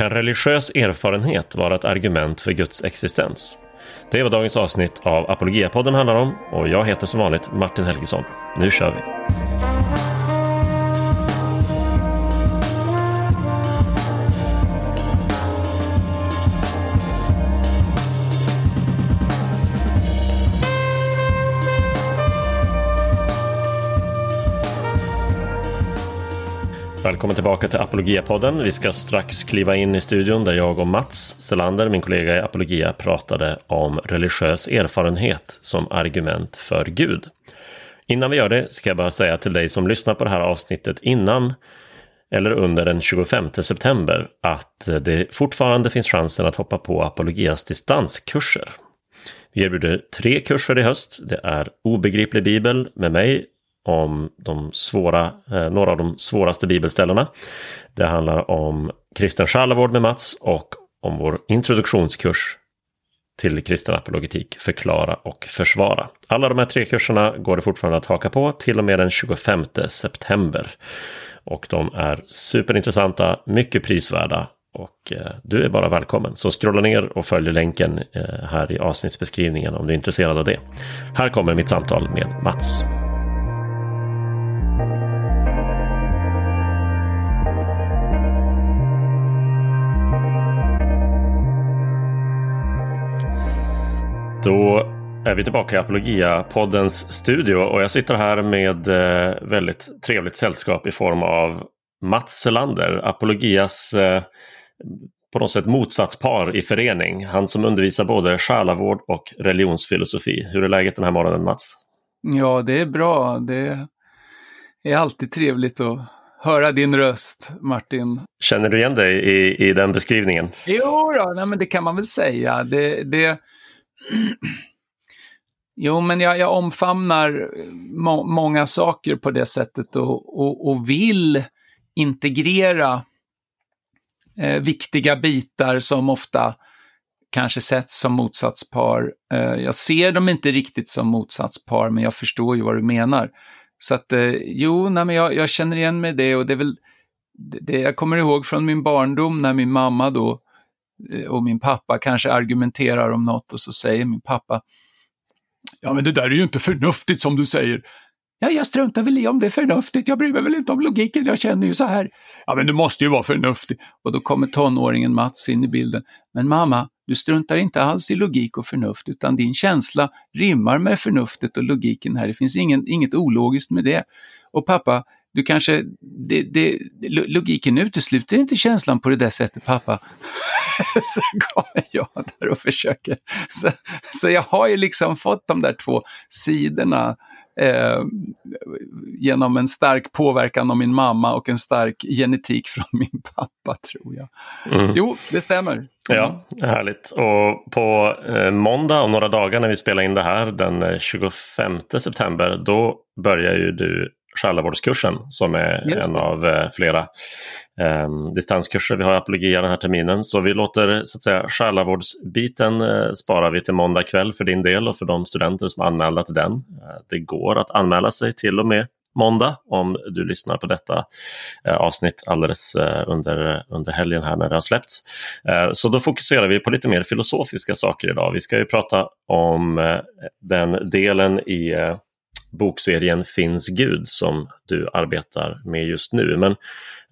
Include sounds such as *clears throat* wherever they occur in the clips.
Kan religiös erfarenhet vara ett argument för Guds existens? Det är vad dagens avsnitt av Apologiapodden handlar om och jag heter som vanligt Martin Helgesson. Nu kör vi! Välkommen tillbaka till Apologia-podden. Vi ska strax kliva in i studion där jag och Mats Selander, min kollega i Apologia, pratade om religiös erfarenhet som argument för Gud. Innan vi gör det ska jag bara säga till dig som lyssnar på det här avsnittet innan eller under den 25 september att det fortfarande finns chansen att hoppa på Apologias distanskurser. Vi erbjuder tre kurser i höst. Det är Obegriplig bibel med mig om de svåra, eh, några av de svåraste bibelställena. Det handlar om kristen själavård med Mats och om vår introduktionskurs till kristen apologetik, förklara och försvara. Alla de här tre kurserna går det fortfarande att haka på till och med den 25 september. Och de är superintressanta, mycket prisvärda och eh, du är bara välkommen. Så scrolla ner och följ länken eh, här i avsnittsbeskrivningen om du är intresserad av det. Här kommer mitt samtal med Mats. Då är vi tillbaka i Apologia-poddens studio och jag sitter här med eh, väldigt trevligt sällskap i form av Mats Selander, Apologias eh, på något sätt motsatspar i förening. Han som undervisar både själavård och religionsfilosofi. Hur är läget den här morgonen Mats? Ja, det är bra. Det är alltid trevligt att höra din röst, Martin. Känner du igen dig i, i den beskrivningen? Jo, då, nej, men det kan man väl säga. Det, det, Jo, men jag, jag omfamnar eh, må många saker på det sättet och, och, och vill integrera eh, viktiga bitar som ofta kanske sätts som motsatspar. Eh, jag ser dem inte riktigt som motsatspar, men jag förstår ju vad du menar. Så att, eh, jo, nej, men jag, jag, känner igen mig det och det är väl det jag kommer ihåg från min barndom när min mamma då Eh, Eh, och min pappa kanske argumenterar om något och så säger min pappa Ja men det där är ju inte förnuftigt som du säger. Ja, jag struntar väl i om det är förnuftigt, jag bryr mig väl inte om logiken, jag känner ju så här. Ja, men du måste ju vara förnuftig. Och då kommer tonåringen Mats in i bilden. Men mamma, du struntar inte alls i logik och förnuft, utan din känsla rimmar med förnuftet och logiken här. Det finns ingen, inget ologiskt med det. Och pappa, du kanske, det, det, logiken utesluter inte känslan på det där sättet, pappa. *laughs* så kommer jag där och försöker. Så, så jag har ju liksom fått de där två sidorna eh, genom en stark påverkan av min mamma och en stark genetik från min pappa, tror jag. Mm. Jo, det stämmer. Mm. Ja, härligt. Och på eh, måndag om några dagar när vi spelar in det här, den 25 eh, september, då börjar ju du själavårdskursen som är en av eh, flera eh, distanskurser vi har i Apologia den här terminen. Så vi låter så att säga själavårdsbiten eh, spara vi till måndag kväll för din del och för de studenter som är anmälda till den. Eh, det går att anmäla sig till och med måndag om du lyssnar på detta eh, avsnitt alldeles eh, under, under helgen här när det har släppts. Eh, så då fokuserar vi på lite mer filosofiska saker idag. Vi ska ju prata om eh, den delen i bokserien Finns Gud som du arbetar med just nu. Men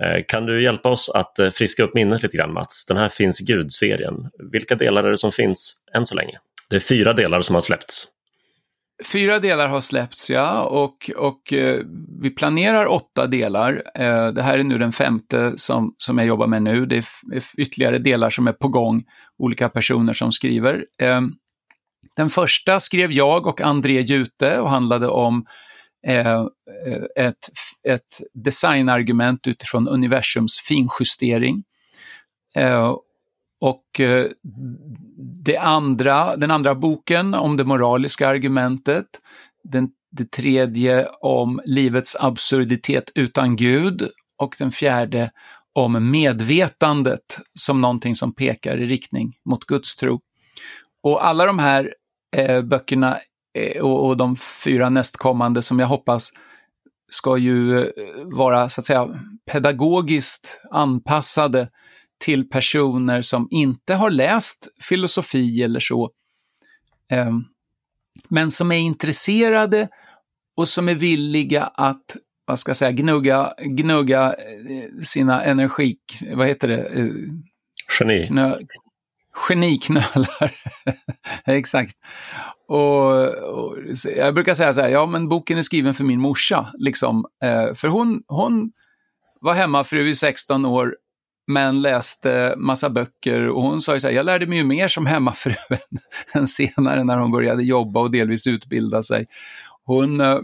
eh, kan du hjälpa oss att eh, friska upp minnet lite grann Mats? Den här Finns Gud-serien, vilka delar är det som finns än så länge? Det är fyra delar som har släppts. Fyra delar har släppts, ja, och, och eh, vi planerar åtta delar. Eh, det här är nu den femte som, som jag jobbar med nu. Det är ytterligare delar som är på gång, olika personer som skriver. Eh, den första skrev jag och André Jute och handlade om eh, eh, ett, ett designargument utifrån universums finjustering. Eh, och eh, det andra, den andra boken om det moraliska argumentet, den, det tredje om livets absurditet utan Gud och den fjärde om medvetandet som någonting som pekar i riktning mot gudstro. Och alla de här eh, böckerna eh, och, och, de fyra nästkommande som jag hoppas ska ju eh, vara så att säga pedagogiskt anpassade till personer som inte har läst filosofi eller så, eh, men som är intresserade och som är villiga att, vad ska jag säga, gnugga, gnugga eh, sina energi, vad heter det? Eh, Geni. Knö, geniknölar. *laughs* Exakt. Och, och, jag brukar säga så här, ja men boken är skriven för min morsa, liksom. Eh, för hon, hon var hemmafru i 16 år, men läste massa böcker och hon sa ju så här, jag lärde mig ju mer som hemmafru *laughs* än senare när hon började jobba och delvis utbilda sig. Hon, eh,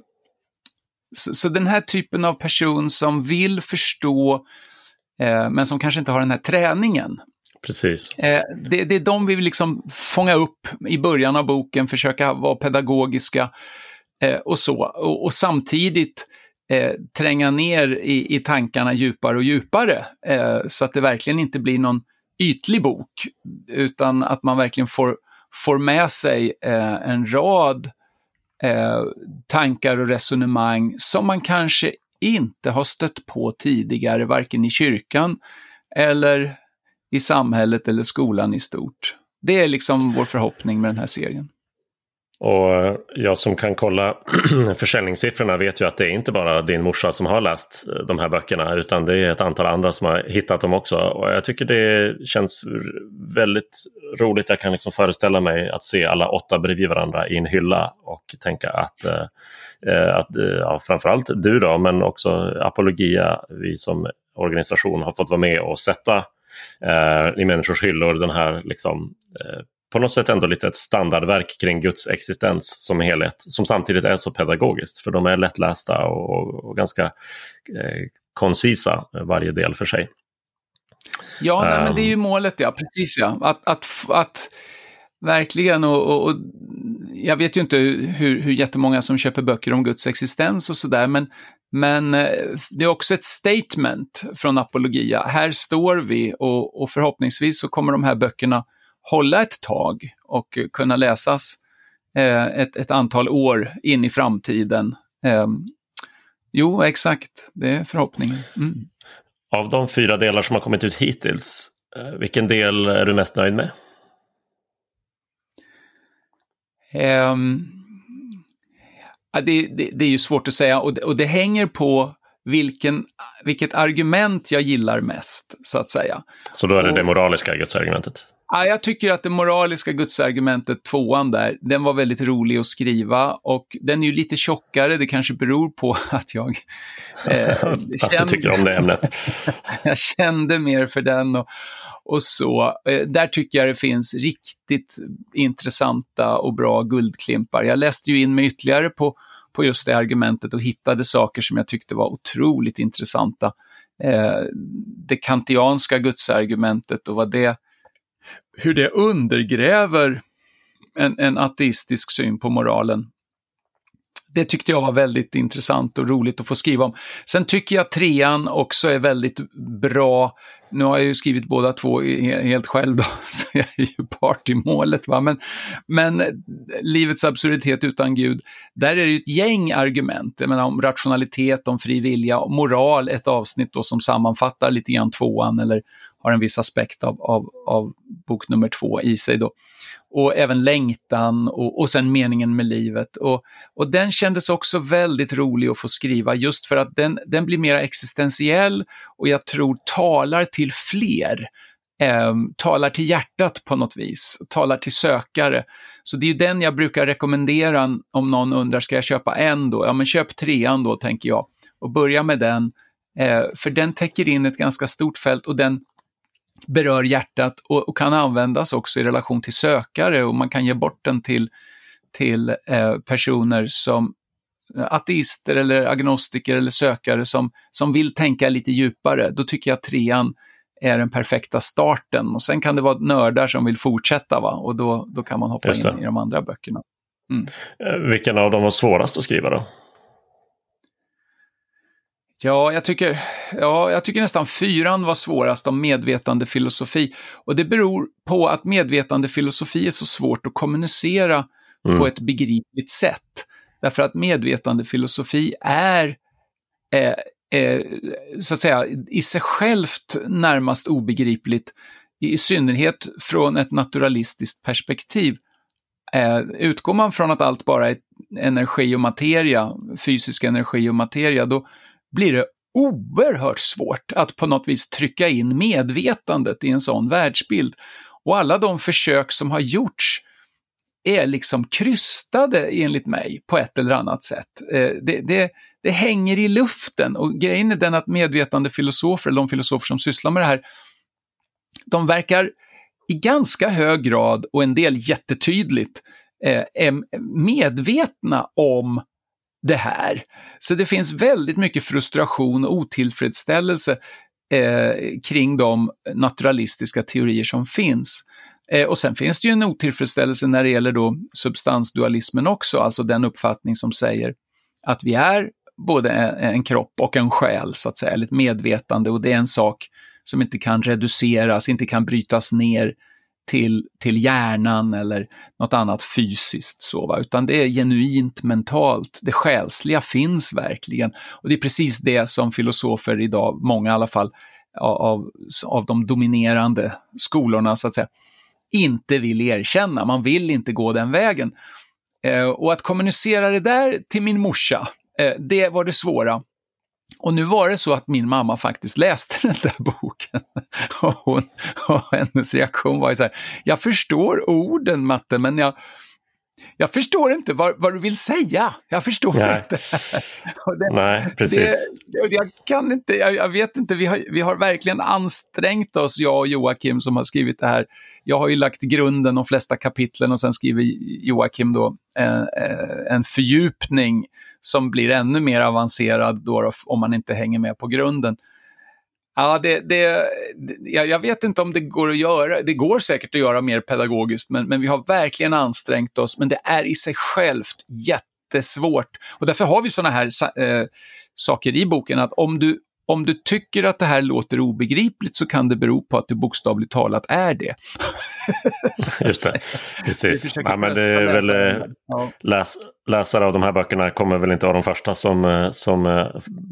så, så den här typen av person som vill förstå, eh, men som kanske inte har den här träningen, Precis. Eh, det, det, är de vi vill liksom fånga upp i början av boken, försöka vara pedagogiska eh, och så. Och, och samtidigt eh, tränga ner i, i tankarna djupare och djupare, eh, så att det verkligen inte blir någon ytlig bok, utan att man verkligen får, får med sig eh, en rad eh, tankar och resonemang som man kanske inte har stött på tidigare, varken i kyrkan eller i samhället eller skolan i stort. Det är liksom vår förhoppning med den här serien. Och eh, jag som kan kolla *clears throat* försäljningssiffrorna vet ju att det är inte bara din morsa som har läst eh, de här böckerna utan det är ett antal andra som har hittat dem också. Och jag tycker det känns väldigt roligt. Jag kan liksom föreställa mig att se alla åtta bredvid varandra i en hylla och tänka att, eh, eh att ja, framförallt du då men också Apologia, vi som organisation har fått vara med och sätta eh, i människors hyllor den här liksom, eh, på något sätt ändå lite ett standardverk kring Guds existens som helhet. Som samtidigt är så pedagogiskt för de är lättlästa och, och, ganska eh, koncisa varje del för sig. Ja, nej, men det är ju ehm. målet, ja. Precis ja. Att, att, att verkligen, och, och, och, jag vet ju inte hur, hur jättemånga som köper böcker om Guds existens och sådär, men, men eh, det är också ett statement från Apologia. Här står vi och, och förhoppningsvis så kommer de här böckerna hålla ett tag och kunna läsas eh, ett, ett, antal år in i framtiden. Eh, jo, exakt, det är förhoppningen. Mm. Av de fyra delar som har kommit ut hittills, eh, vilken del är du mest nöjd med? Um, ja, det, det, det, är ju svårt att säga och det, och det hänger på vilken, vilket argument jag gillar mest, så att säga. Så då är det och, det moraliska gudsargumentet? Ja, jag tycker att det moraliska gudsargumentet, tvåan där, den var väldigt rolig att skriva och den är ju lite tjockare, det kanske beror på *laughs* att jag eh, *laughs* kände, tycker om det ämnet. *laughs* jag kände mer för den och, och så. Eh, där tycker jag det finns riktigt intressanta och bra guldklimpar. Jag läste ju in mig ytterligare på, på just det argumentet och hittade saker som jag tyckte var otroligt intressanta. Eh, det kantianska gudsargumentet och vad det hur det undergräver en, en ateistisk syn på moralen. Det tyckte jag var väldigt intressant och roligt att få skriva om. Sen tycker jag trean också är väldigt bra. Nu har jag ju skrivit båda två helt själv då, *laughs* så jag är ju part i målet. Va? Men, men eh, livets absurditet utan Gud, där är det ju ett gäng argument. Jag menar om rationalitet, om fri vilja, moral, ett avsnitt då som sammanfattar lite grann tvåan eller har en viss aspekt av, av, av bok nummer två i sig. Då. Och även längtan och, och sen meningen med livet. Och, och den kändes också väldigt rolig att få skriva just för att den, den blir mer existentiell och jag tror talar till fler. Eh, talar till hjärtat på något vis, talar till sökare. Så det är ju den jag brukar rekommendera om någon undrar, ska jag köpa en då? Ja, men köp trean då, tänker jag. Och börja med den, eh, för den täcker in ett ganska stort fält och den berör hjärtat och, och, kan användas också i relation till sökare och man kan ge bort den till, till eh, personer som ateister eller agnostiker eller sökare som, som vill tänka lite djupare. Då tycker jag trean är den perfekta starten och sen kan det vara nördar som vill fortsätta va? och då, då kan man hoppa in i de andra böckerna. Mm. Eh, vilken av dem var svårast att skriva då? Ja, jag tycker, ja, jag tycker nästan fyran var svårast om medvetande filosofi. Och det beror på att medvetande filosofi är så svårt att kommunicera mm. på ett begripligt sätt. Därför att medvetande filosofi är eh, eh, så att säga, i sig självt närmast obegripligt, i synnerhet från ett naturalistiskt perspektiv. Eh, utgår man från att allt bara är energi och materia, fysisk energi och materia, då blir det oerhört svårt att på något vis trycka in medvetandet i en sån världsbild. Och alla de försök som har gjorts är liksom krystade enligt mig på ett eller annat sätt. Eh, det, det, det hänger i luften och grejen är den att medvetande filosofer, eller de filosofer som sysslar med det här, de verkar i ganska hög grad och en del jättetydligt eh, är medvetna om det här. Så det finns väldigt mycket frustration och otillfredsställelse eh, kring de naturalistiska teorier som finns. Eh, och sen finns det ju en otillfredsställelse när det gäller då substansdualismen också, alltså den uppfattning som säger att vi är både en kropp och en själ, så att säga, eller ett medvetande och det är en sak som inte kan reduceras, inte kan brytas ner till, till hjärnan eller något annat fysiskt, så, va? utan det är genuint mentalt. Det själsliga finns verkligen. Och det är precis det som filosofer idag, många i alla fall, av, av de dominerande skolorna, så att säga, inte vill erkänna. Man vill inte gå den vägen. Eh, och att kommunicera det där till min morsa, eh, det var det svåra. Och nu var det så att min mamma faktiskt läste *laughs* den där boken. Och, hon, och hennes reaktion var ju så här, jag förstår orden matte, men jag, jag förstår inte vad, vad, du vill säga. Jag förstår Nej. inte. *laughs* Det, Nej, precis. Det, jag kan inte, jag, jag, vet inte, vi har, vi har verkligen ansträngt oss, jag och Joakim som har skrivit det här. Jag har ju lagt grunden, de flesta kapitlen och sen skriver Joakim då en, eh, eh, en fördjupning som blir ännu mer avancerad då, om man inte hänger med på grunden. Ja, det, det, jag, jag vet inte om det går att göra. Det går säkert att göra mer pedagogiskt, men, men vi har verkligen ansträngt oss. Men det är i sig självt jättesvårt. Och därför har vi sådana här äh, saker i boken, att om du, om du tycker att det här låter obegripligt så kan det bero på att det bokstavligt talat är det. *laughs* Just det, precis. Ja, men det är väl, eh, ja. läs, läsare av de här böckerna kommer väl inte vara de första som, eh, som eh,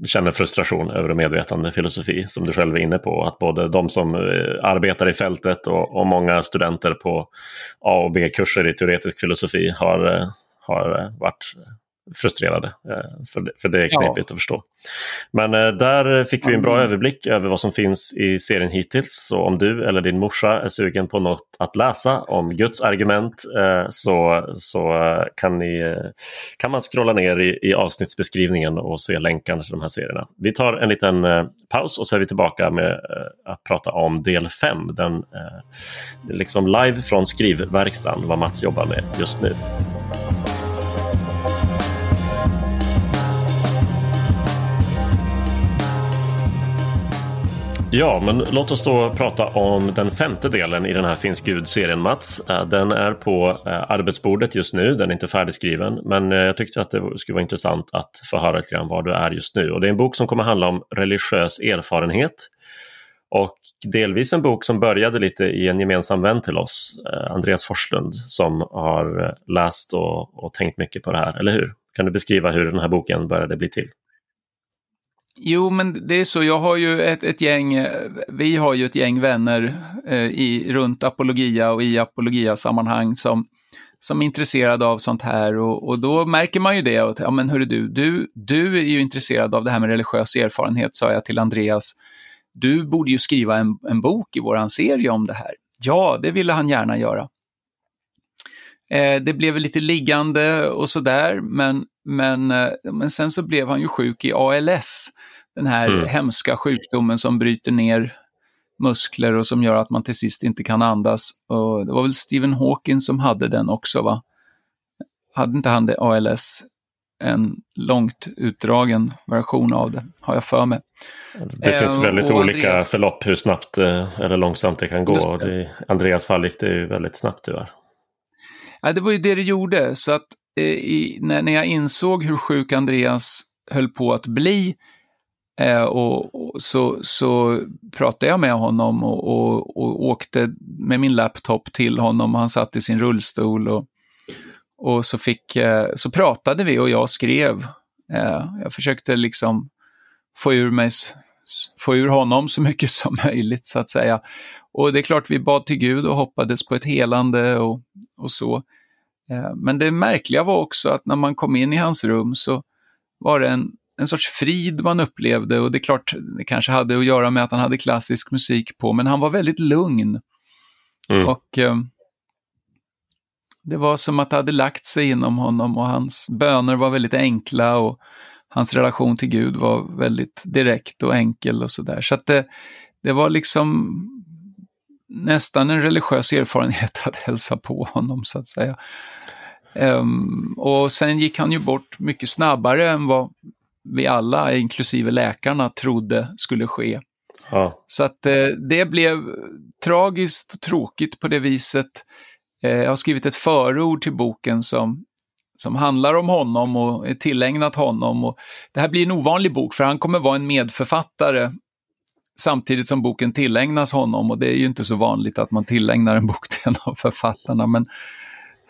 känner frustration över medvetande filosofi som du själv är inne på. Att både de som arbetar i fältet och, och många studenter på A och B-kurser i teoretisk filosofi har, har varit frustrerade. Eh, för det, för det är knepigt ja. att förstå. Men eh, där fick vi en bra mm. överblick över vad som finns i serien hittills. Så om du eller din morsa är sugen på något att läsa om Guds argument eh, så, så kan, ni, kan man scrolla ner i, i avsnittsbeskrivningen och se länkarna till de här serierna. Vi tar en liten paus och så är vi tillbaka med att prata om del 5. Den liksom live från skrivverkstan, vad Mats jobbar med just nu. Ja, men låt oss då prata om den femte delen i den här Finns Gud-serien Mats. Eh, den är på eh, arbetsbordet just nu, den är inte färdigskriven, men eh, jag tyckte att det skulle vara intressant att få höra lite grann var du är just nu. Och det är en bok som kommer handla om religiös erfarenhet och delvis en bok som började lite i en gemensam vän till oss, Andreas Forslund, som har läst och, och tänkt mycket på det här, eller hur? Kan du beskriva hur den här boken började bli till? Jo, men det är så. Jag har ju ett, ett gäng, eh, vi har ju ett gäng vänner eh, i, runt apologia och i apologia-sammanhang som, som är intresserade av sånt här och, och då märker man ju det. Och, ja, men hörru du, du, du är ju intresserad av det här med religiös erfarenhet, sa jag till Andreas. Du borde ju skriva en, en bok i våran serie om det här. Ja, det ville han gärna göra. Eh, det blev lite liggande och sådär, men, men, eh, men sen så blev han ju sjuk i ALS, den här mm. hemska sjukdomen som bryter ner muskler och som gör att man till sist inte kan andas. Och det var väl Stephen Hawking som hade den också, va? Hade inte han det, ALS? En långt utdragen version av det, har jag för mig. Det finns eh, väldigt olika Andreas... förlopp hur snabbt eh, eller långsamt det kan gå. Det. I Andreas fall gick det ju väldigt snabbt tyvärr. Ja, det var ju det det gjorde, så att eh, i, när, när jag insåg hur sjuk Andreas höll på att bli eh, och, och, så, så pratade jag med honom och, och, och, åkte med min laptop till honom. Han satt i sin rullstol och, och så, fick, eh, så pratade vi och jag skrev. Eh, jag försökte liksom få ur, mig, få ur honom så mycket *laughs* som möjligt så att säga. Och det är klart vi bad till Gud och hoppades på ett helande och, och så. Eh, men det märkliga var också att när man kom in i hans rum så var det en, en sorts frid man upplevde och det är klart, det kanske hade att göra med att han hade klassisk musik på, men han var väldigt lugn. Mm. Och eh, det var som att det hade lagt sig inom honom och hans böner var väldigt enkla och hans relation till Gud var väldigt direkt och enkel och sådär. Så att det, det var liksom nästan en religiös erfarenhet att hälsa på honom så att säga. Um, och sen gick han ju bort mycket snabbare än vad vi alla, inklusive läkarna, trodde skulle ske. Ja. Så att eh, det blev tragiskt och tråkigt på det viset. Eh, jag har skrivit ett förord till boken som, som handlar om honom och är tillägnat honom. Och det här blir en ovanlig bok för han kommer vara en medförfattare samtidigt som boken tillägnas honom och det är ju inte så vanligt att man tillägnar en bok till en av författarna. Men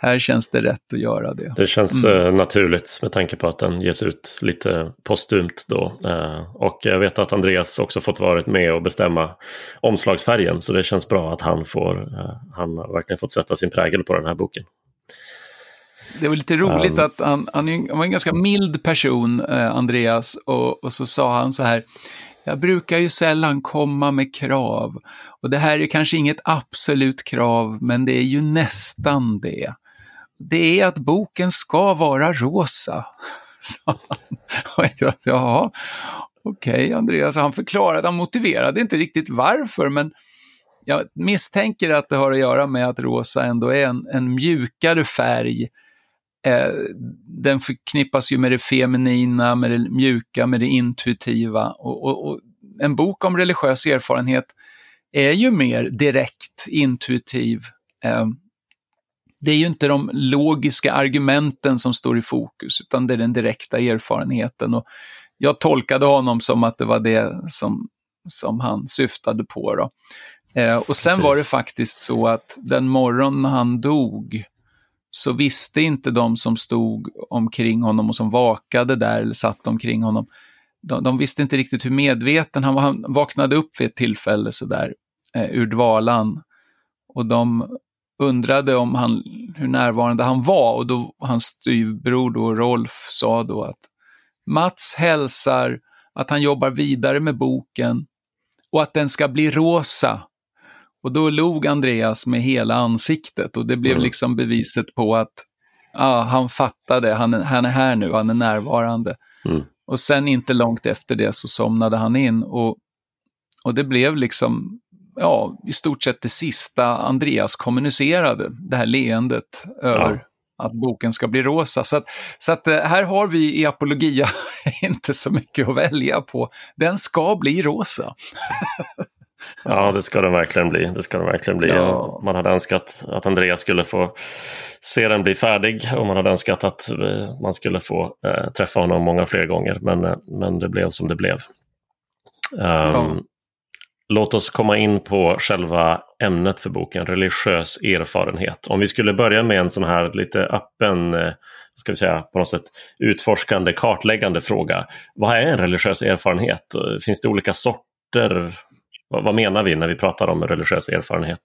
här känns det rätt att göra det. Det känns mm. Eh, naturligt med tanke på att den ges ut lite postumt då. Eh, och jag vet att Andreas också fått varit med och bestämma omslagsfärgen så det känns bra att han, får, eh, han har verkligen fått sätta sin prägel på den här boken. Det var lite roligt um, att han, han, var en ganska mild person, Andreas, och, och så sa han så här, jag brukar ju sällan komma med krav. Och det här är kanske inget absolut krav, men det är ju nästan det det är att boken ska vara rosa. *laughs* Så, och jag, Jaha, okej okay, Andreas, han förklarade, han motiverade inte riktigt varför, men jag misstänker att det har att göra med att rosa ändå är en, en mjukare färg. Eh, den förknippas ju med det feminina, med det mjuka, med det intuitiva. Och, och, och en bok om religiös erfarenhet är ju mer direkt, intuitiv. Eh, det är ju inte de logiska argumenten som står i fokus, utan det är den direkta erfarenheten. Och jag tolkade honom som att det var det som, som han syftade på. Då. Eh, och sen Precis. var det faktiskt så att den morgon han dog, så visste inte de som stod omkring honom och som vakade där eller satt omkring honom, de, de visste inte riktigt hur medveten han var. Han vaknade upp vid ett tillfälle sådär eh, ur dvalan och de undrade om han, hur närvarande han var och då hans styvbror då, Rolf sa då att Mats hälsar att han jobbar vidare med boken och att den ska bli rosa. Och då log Andreas med hela ansiktet och det blev mm. liksom beviset på att ah, han fattade, han är, han är här nu, han är närvarande. Mm. Och sen inte långt efter det så somnade han in och, och det blev liksom ja, i stort sett det sista Andreas kommunicerade, det här leendet över ja. att boken ska bli rosa. Så, att, så att, eh, här har vi i Apologia *laughs* inte så mycket att välja på. Den ska bli rosa. *laughs* Ja, det ska den verkligen bli. Det ska den verkligen bli. Ja. Man hade önskat att Andreas skulle få se den bli färdig och man hade önskat att eh, man skulle få äh, träffa honom många fler gånger. Men, men det blev som det blev. Um, ja. Låt oss komma in på själva ämnet för boken, religiös erfarenhet. Om vi skulle börja med en sån här lite öppen, eh, ska vi säga på något sätt utforskande, kartläggande fråga. Vad är en religiös erfarenhet? Finns det olika sorter? Vad menar vi när vi pratar om religiös erfarenhet?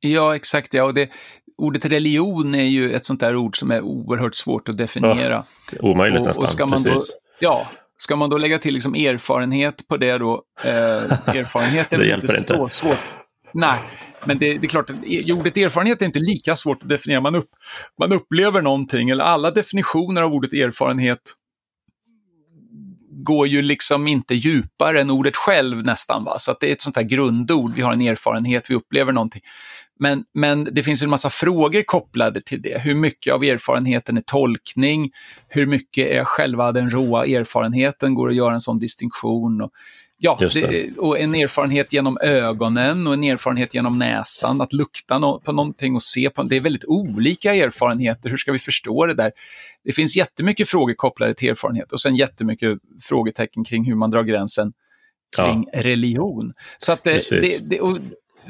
Ja, exakt. Ja. Och det, ordet religion är ju ett sånt där ord som är oerhört svårt att definiera. Ja, omöjligt och, nästan. Och ska man då, ja, Ska man då lägga till liksom erfarenhet på det då? Eh, erfarenhet är *laughs* det inte så svårt. Nej, men det, det, är klart, ordet erfarenhet är inte lika svårt att definiera. Man, upp, man upplever någonting, eller alla definitioner av ordet erfarenhet går ju liksom inte djupare än ordet själv nästan. Va? Så att det är ett sånt här grundord, vi har en erfarenhet, vi upplever någonting. Men, men det finns en massa frågor kopplade till det. Hur mycket av erfarenheten är tolkning? Hur mycket är själva den råa erfarenheten? Går att göra en sån distinktion? Och, ja, det, och en erfarenhet genom ögonen och en erfarenhet genom näsan, att lukta no på någonting och se på Det är väldigt olika erfarenheter. Hur ska vi förstå det där? Det finns jättemycket frågor kopplade till erfarenhet och sen jättemycket frågetecken kring hur man drar gränsen kring ja. religion. Så att det, det, det,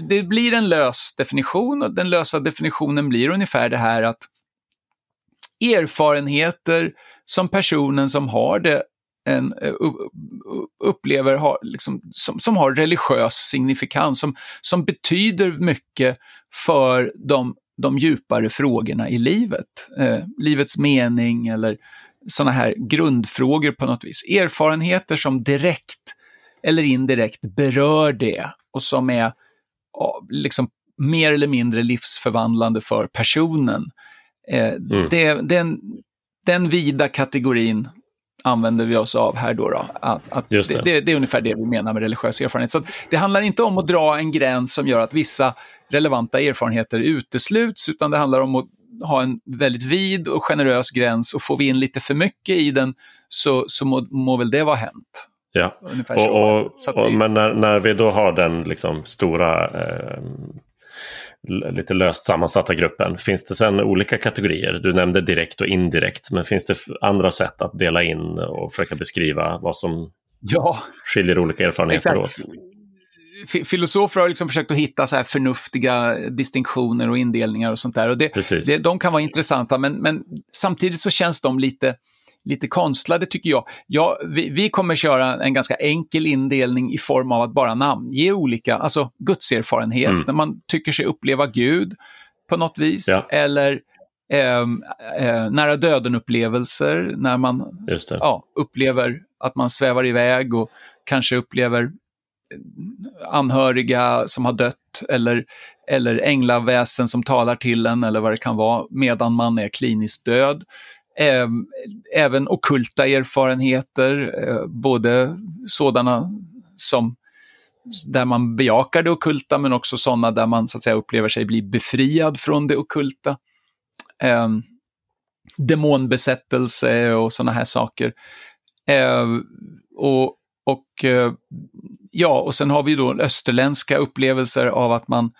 det blir en lös definition och den lösa definitionen blir ungefär det här att erfarenheter som personen som har det en, upplever har, liksom, som, som har religiös signifikans, som, som betyder mycket för de, de djupare frågorna i livet. Eh, livets mening eller sådana här grundfrågor på något vis. Erfarenheter som direkt eller indirekt berör det och som är liksom mer eller mindre livsförvandlande för personen. Eh, mm. det, den, den vida kategorin använder vi oss av här då. då. Att, att det. Det, det, det. är ungefär det vi menar med religiös erfarenhet. Så det handlar inte om att dra en gräns som gör att vissa relevanta erfarenheter utesluts, utan det handlar om att ha en väldigt vid och generös gräns och får vi in lite för mycket i den så, så må, må väl det vara hänt. Ja, och, och, och, men när, när vi då har den liksom stora eh, lite löst sammansatta gruppen. Finns det sen olika kategorier? Du nämnde direkt och indirekt, men finns det andra sätt att dela in och försöka beskriva vad som ja, skiljer olika erfarenheter exakt. åt? Filosofer har liksom försökt att hitta så här förnuftiga distinktioner och indelningar och sånt där. Och det, det, de kan vara intressanta, men, men samtidigt så känns de lite lite konstlade tycker jag. Ja, vi, vi, kommer köra en ganska enkel indelning i form av att bara namnge olika, alltså gudserfarenhet, mm. när man tycker sig uppleva Gud på något vis, ja. eller eh, eh, nära döden-upplevelser, när man ja, upplever att man svävar iväg och kanske upplever anhöriga som har dött eller, eller änglaväsen som talar till en eller vad det kan vara medan man är kliniskt död. Även okulta erfarenheter, eh, både sådana som där man bejakar det okulta men också sådana där man så att säga upplever sig bli befriad från det okulta. Eh, demonbesättelse och sådana här saker. Eh, och, och eh, ja, och sen har vi då österländska upplevelser av att man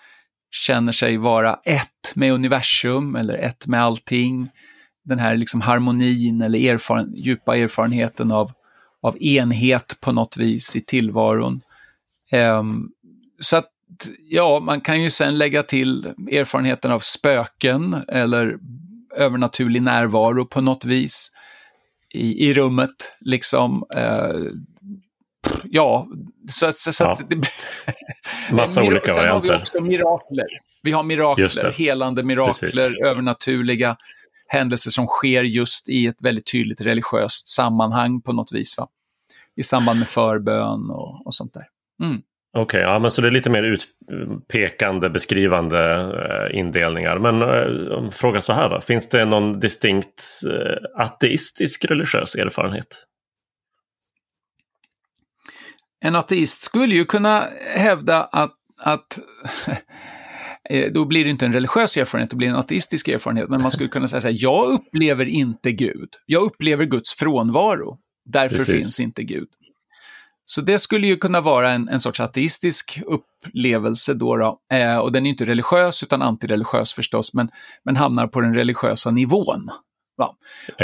känner sig vara ett med universum eller ett med allting den här liksom harmonin eller erfaren, djupa erfarenheten av, av enhet på något vis i tillvaron. Um, så att, ja, man kan ju sen lägga till erfarenheten av spöken eller övernaturlig närvaro på något vis i, i rummet. Liksom, uh, ja, så, så, så ja. att... Det, *laughs* Massa olika sen varianter. Sen har vi också mirakler. Vi har mirakler, helande mirakler, Precis. övernaturliga händelser som sker just i ett väldigt tydligt religiöst sammanhang på något vis. Va? I samband med förbön och, och sånt där. Mm. Okej, okay, ja, men så det är lite mer utpekande, beskrivande eh, indelningar. Men eh, fråga så här då, finns det någon distinkt eh, ateistisk religiös erfarenhet? En ateist skulle ju kunna hävda att, att *laughs* då blir det inte en religiös erfarenhet, det blir en ateistisk erfarenhet. Men man skulle kunna säga så här, jag upplever inte Gud. Jag upplever Guds frånvaro. Därför Precis. finns inte Gud. Så det skulle ju kunna vara en, en sorts ateistisk upplevelse då. då. Eh, och den är inte religiös utan antireligiös förstås, men, men hamnar på den religiösa nivån. Va?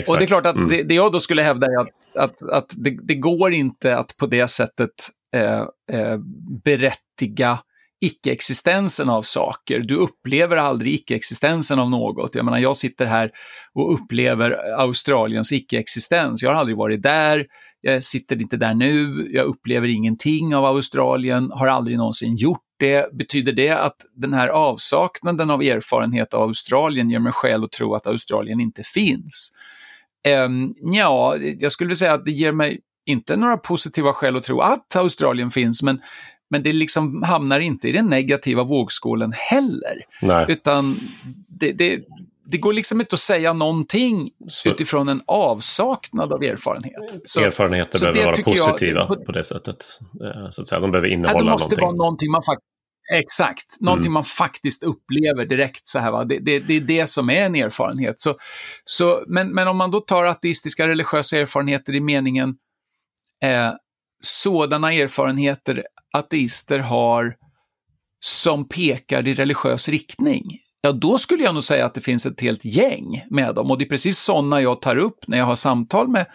Och det är klart att mm. det, det, jag då skulle hävda är att, att, att det, det går inte att på det sättet eh, eh, berättiga icke-existensen av saker. Du upplever aldrig icke-existensen av något. Jag menar, jag sitter här och upplever Australiens icke-existens. Jag har aldrig varit där, jag sitter inte där nu, jag upplever ingenting av Australien, har aldrig någonsin gjort det. Betyder det att den här avsaknaden av erfarenhet av Australien ger mig skäl att tro att Australien inte finns? Ehm, um, ja, jag skulle säga att det ger mig inte några positiva skäl att tro att Australien finns, men, men det liksom hamnar inte i den negativa vågskålen heller. Nej. Utan det, det, det går liksom inte att säga någonting så. utifrån en avsaknad av erfarenhet. Så, Erfarenheter så behöver vara positiva jag, på, det sättet. Eh, så att säga. De behöver innehålla någonting. Det måste någonting. vara någonting man faktiskt Exakt, någonting mm. man faktiskt upplever direkt. så här, va? Det, det, det, är det som är en erfarenhet. Så, så, men, men om man då tar ateistiska religiösa erfarenheter i meningen eh, sådana erfarenheter ateister har som pekar i religiös riktning, ja då skulle jag nog säga att det finns ett helt gäng med dem. Och det är precis sådana jag tar upp när jag har samtal med,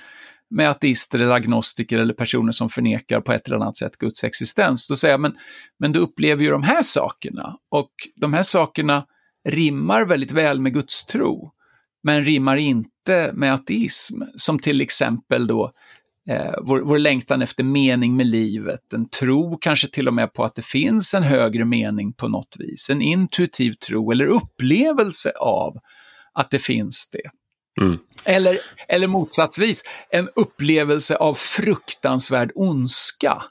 med ateister eller agnostiker eller personer som förnekar på ett eller annat sätt Guds existens. Då säger jag, men, men du upplever ju de här sakerna och de här sakerna rimmar väldigt väl med Guds tro, men rimmar inte med ateism, som till exempel då eh, vår, vår längtan efter mening med livet, en tro kanske till och med på att det finns en högre mening på något vis, en intuitiv tro eller upplevelse av att det finns det. Mm. Eller, eller motsatsvis, en upplevelse av fruktansvärd ondska.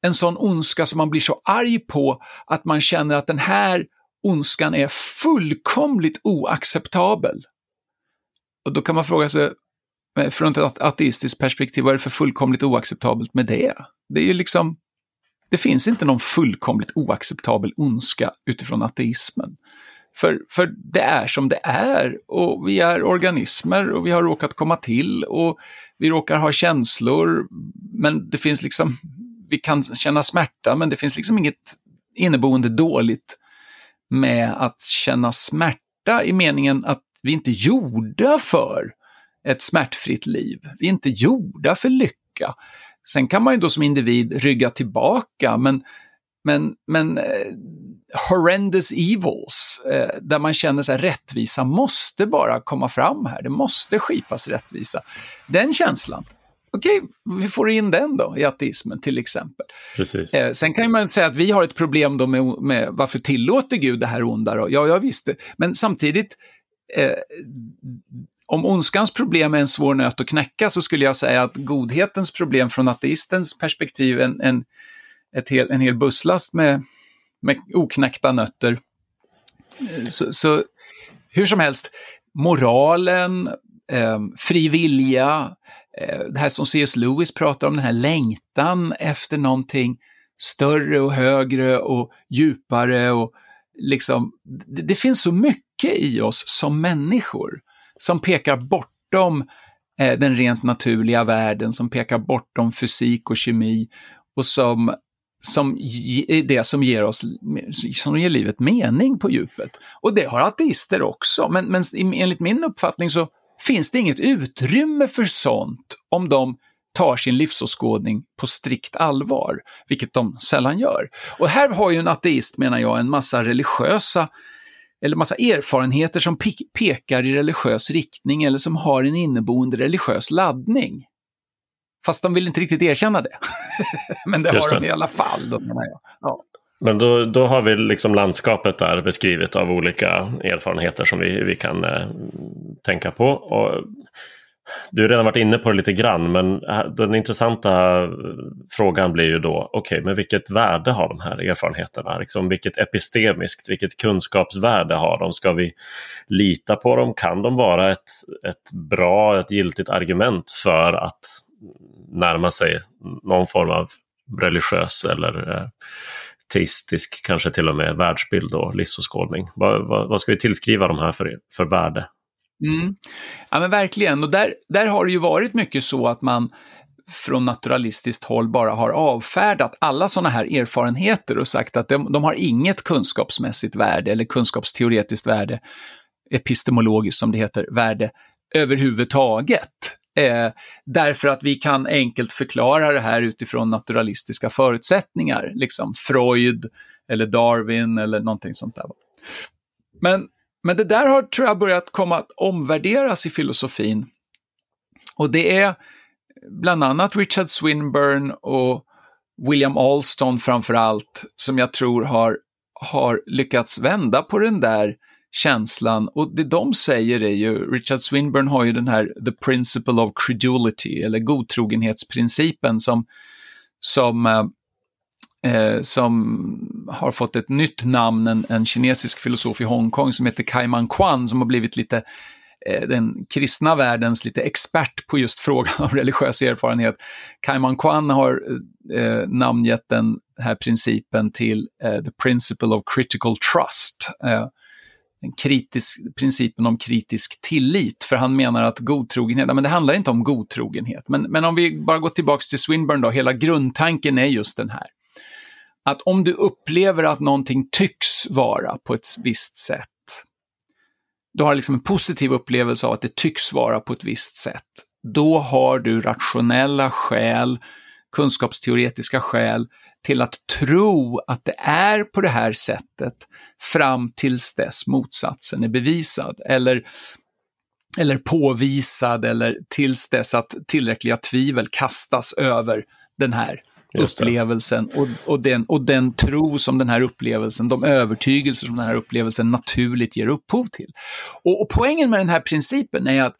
En sån ondska som man blir så arg på att man känner att den här ondskan är fullkomligt oacceptabel. Och då kan man fråga sig, från ett ateistiskt perspektiv, vad är det för fullkomligt oacceptabelt med det? Det är ju liksom, det finns inte någon fullkomligt oacceptabel ondska utifrån ateismen. För, för det är som det är och vi är organismer och vi har råkat komma till och vi råkar ha känslor, men det finns liksom, vi kan känna smärta, men det finns liksom inget inneboende dåligt med att känna smärta i meningen att vi inte är gjorda för ett smärtfritt liv. Vi är inte gjorda för lycka. Sen kan man ju då som individ rygga tillbaka, men, men, men eh, horrendous evils, eh, där man känner sig rättvisa måste bara komma fram här, det måste skipas rättvisa. Den känslan, okej, vi får in den då i ateismen till exempel. Precis. Eh, sen kan man säga att vi har ett problem då med, med varför tillåter Gud det här onda då? Ja, jag visste, men samtidigt, eh, om ondskans problem är en svår nöt att knäcka så skulle jag säga att godhetens problem från ateistens perspektiv, en, en, ett hel, en hel busslast med, med oknäckta nötter. Så, så hur som helst, moralen, eh, fri vilja, eh, det här som C.S. Lewis pratar om, den här längtan efter någonting större och högre och djupare och liksom, det, det finns så mycket i oss som människor som pekar bortom eh, den rent naturliga världen, som pekar bortom fysik och kemi och som, som är eh, det som ger, oss, som ger livet mening på djupet. Och det har ateister också, men, men enligt min uppfattning så finns det inget utrymme för sånt om de tar sin livsåskådning på strikt allvar, vilket de sällan gör. Och här har ju en ateist, menar jag, en massa religiösa eller massa erfarenheter som pe pekar i religiös riktning eller som har en inneboende religiös laddning. Fast de vill inte riktigt erkänna det. *laughs* Men det Just har det. de i alla fall, då menar jag. Ja. Men då, då har vi liksom landskapet där beskrivet av olika erfarenheter som vi, vi kan eh, tänka på. Och du har redan varit inne på det lite grann, men äh, den intressanta äh, frågan blir ju då, okej, okay, men vilket värde har de här erfarenheterna? Liksom, vilket epistemiskt, vilket kunskapsvärde har de? Ska vi lita på dem? Kan de vara ett, ett bra, ett giltigt argument för att närma sig någon form av religiös eller äh, teistisk, kanske till och med världsbild och livsåskådning? Vad, vad, vad ska vi tillskriva de här för, för värde? Mm. Ja men verkligen, och där, där har det ju varit mycket så att man från naturalistiskt håll bara har avfärdat alla sådana här erfarenheter och sagt att de, de har inget kunskapsmässigt värde eller kunskapsteoretiskt värde, epistemologiskt som det heter, värde överhuvudtaget. Eh, därför att vi kan enkelt förklara det här utifrån naturalistiska förutsättningar, liksom Freud eller Darwin eller någonting sånt där. Men men det där har, tror jag, börjat komma att omvärderas i filosofin. Och det är bland annat Richard Swinburne och William Alston framför allt, som jag tror har, har lyckats vända på den där känslan. Och det de säger är ju, Richard Swinburne har ju den här the principle of credulity, eller godtrogenhetsprincipen som, som eh, eh, som har fått ett nytt namn, en, en kinesisk filosof i Hongkong som heter Kaiman Kwan, som har blivit lite eh, den kristna världens lite expert på just frågan om *laughs* religiös erfarenhet. Kaiman Kwan har eh, namngett den här principen till eh, the principle of critical trust. Eh, kritisk, principen om kritisk tillit, för han menar att godtrogenhet, men det handlar inte om godtrogenhet. Men, men om vi bara går tillbaka till Swinburne då, hela grundtanken är just den här att om du upplever att någonting tycks vara på ett visst sätt, du har liksom en positiv upplevelse av att det tycks vara på ett visst sätt, då har du rationella skäl, kunskapsteoretiska skäl till att tro att det är på det här sättet fram tills dess motsatsen är bevisad. Eller eller påvisad eller tills dess att tillräckliga tvivel kastas över den här upplevelsen och, och, den, och den tro som den här upplevelsen, de övertygelser som den här upplevelsen naturligt ger upphov till. Och, och poängen med den här principen är att,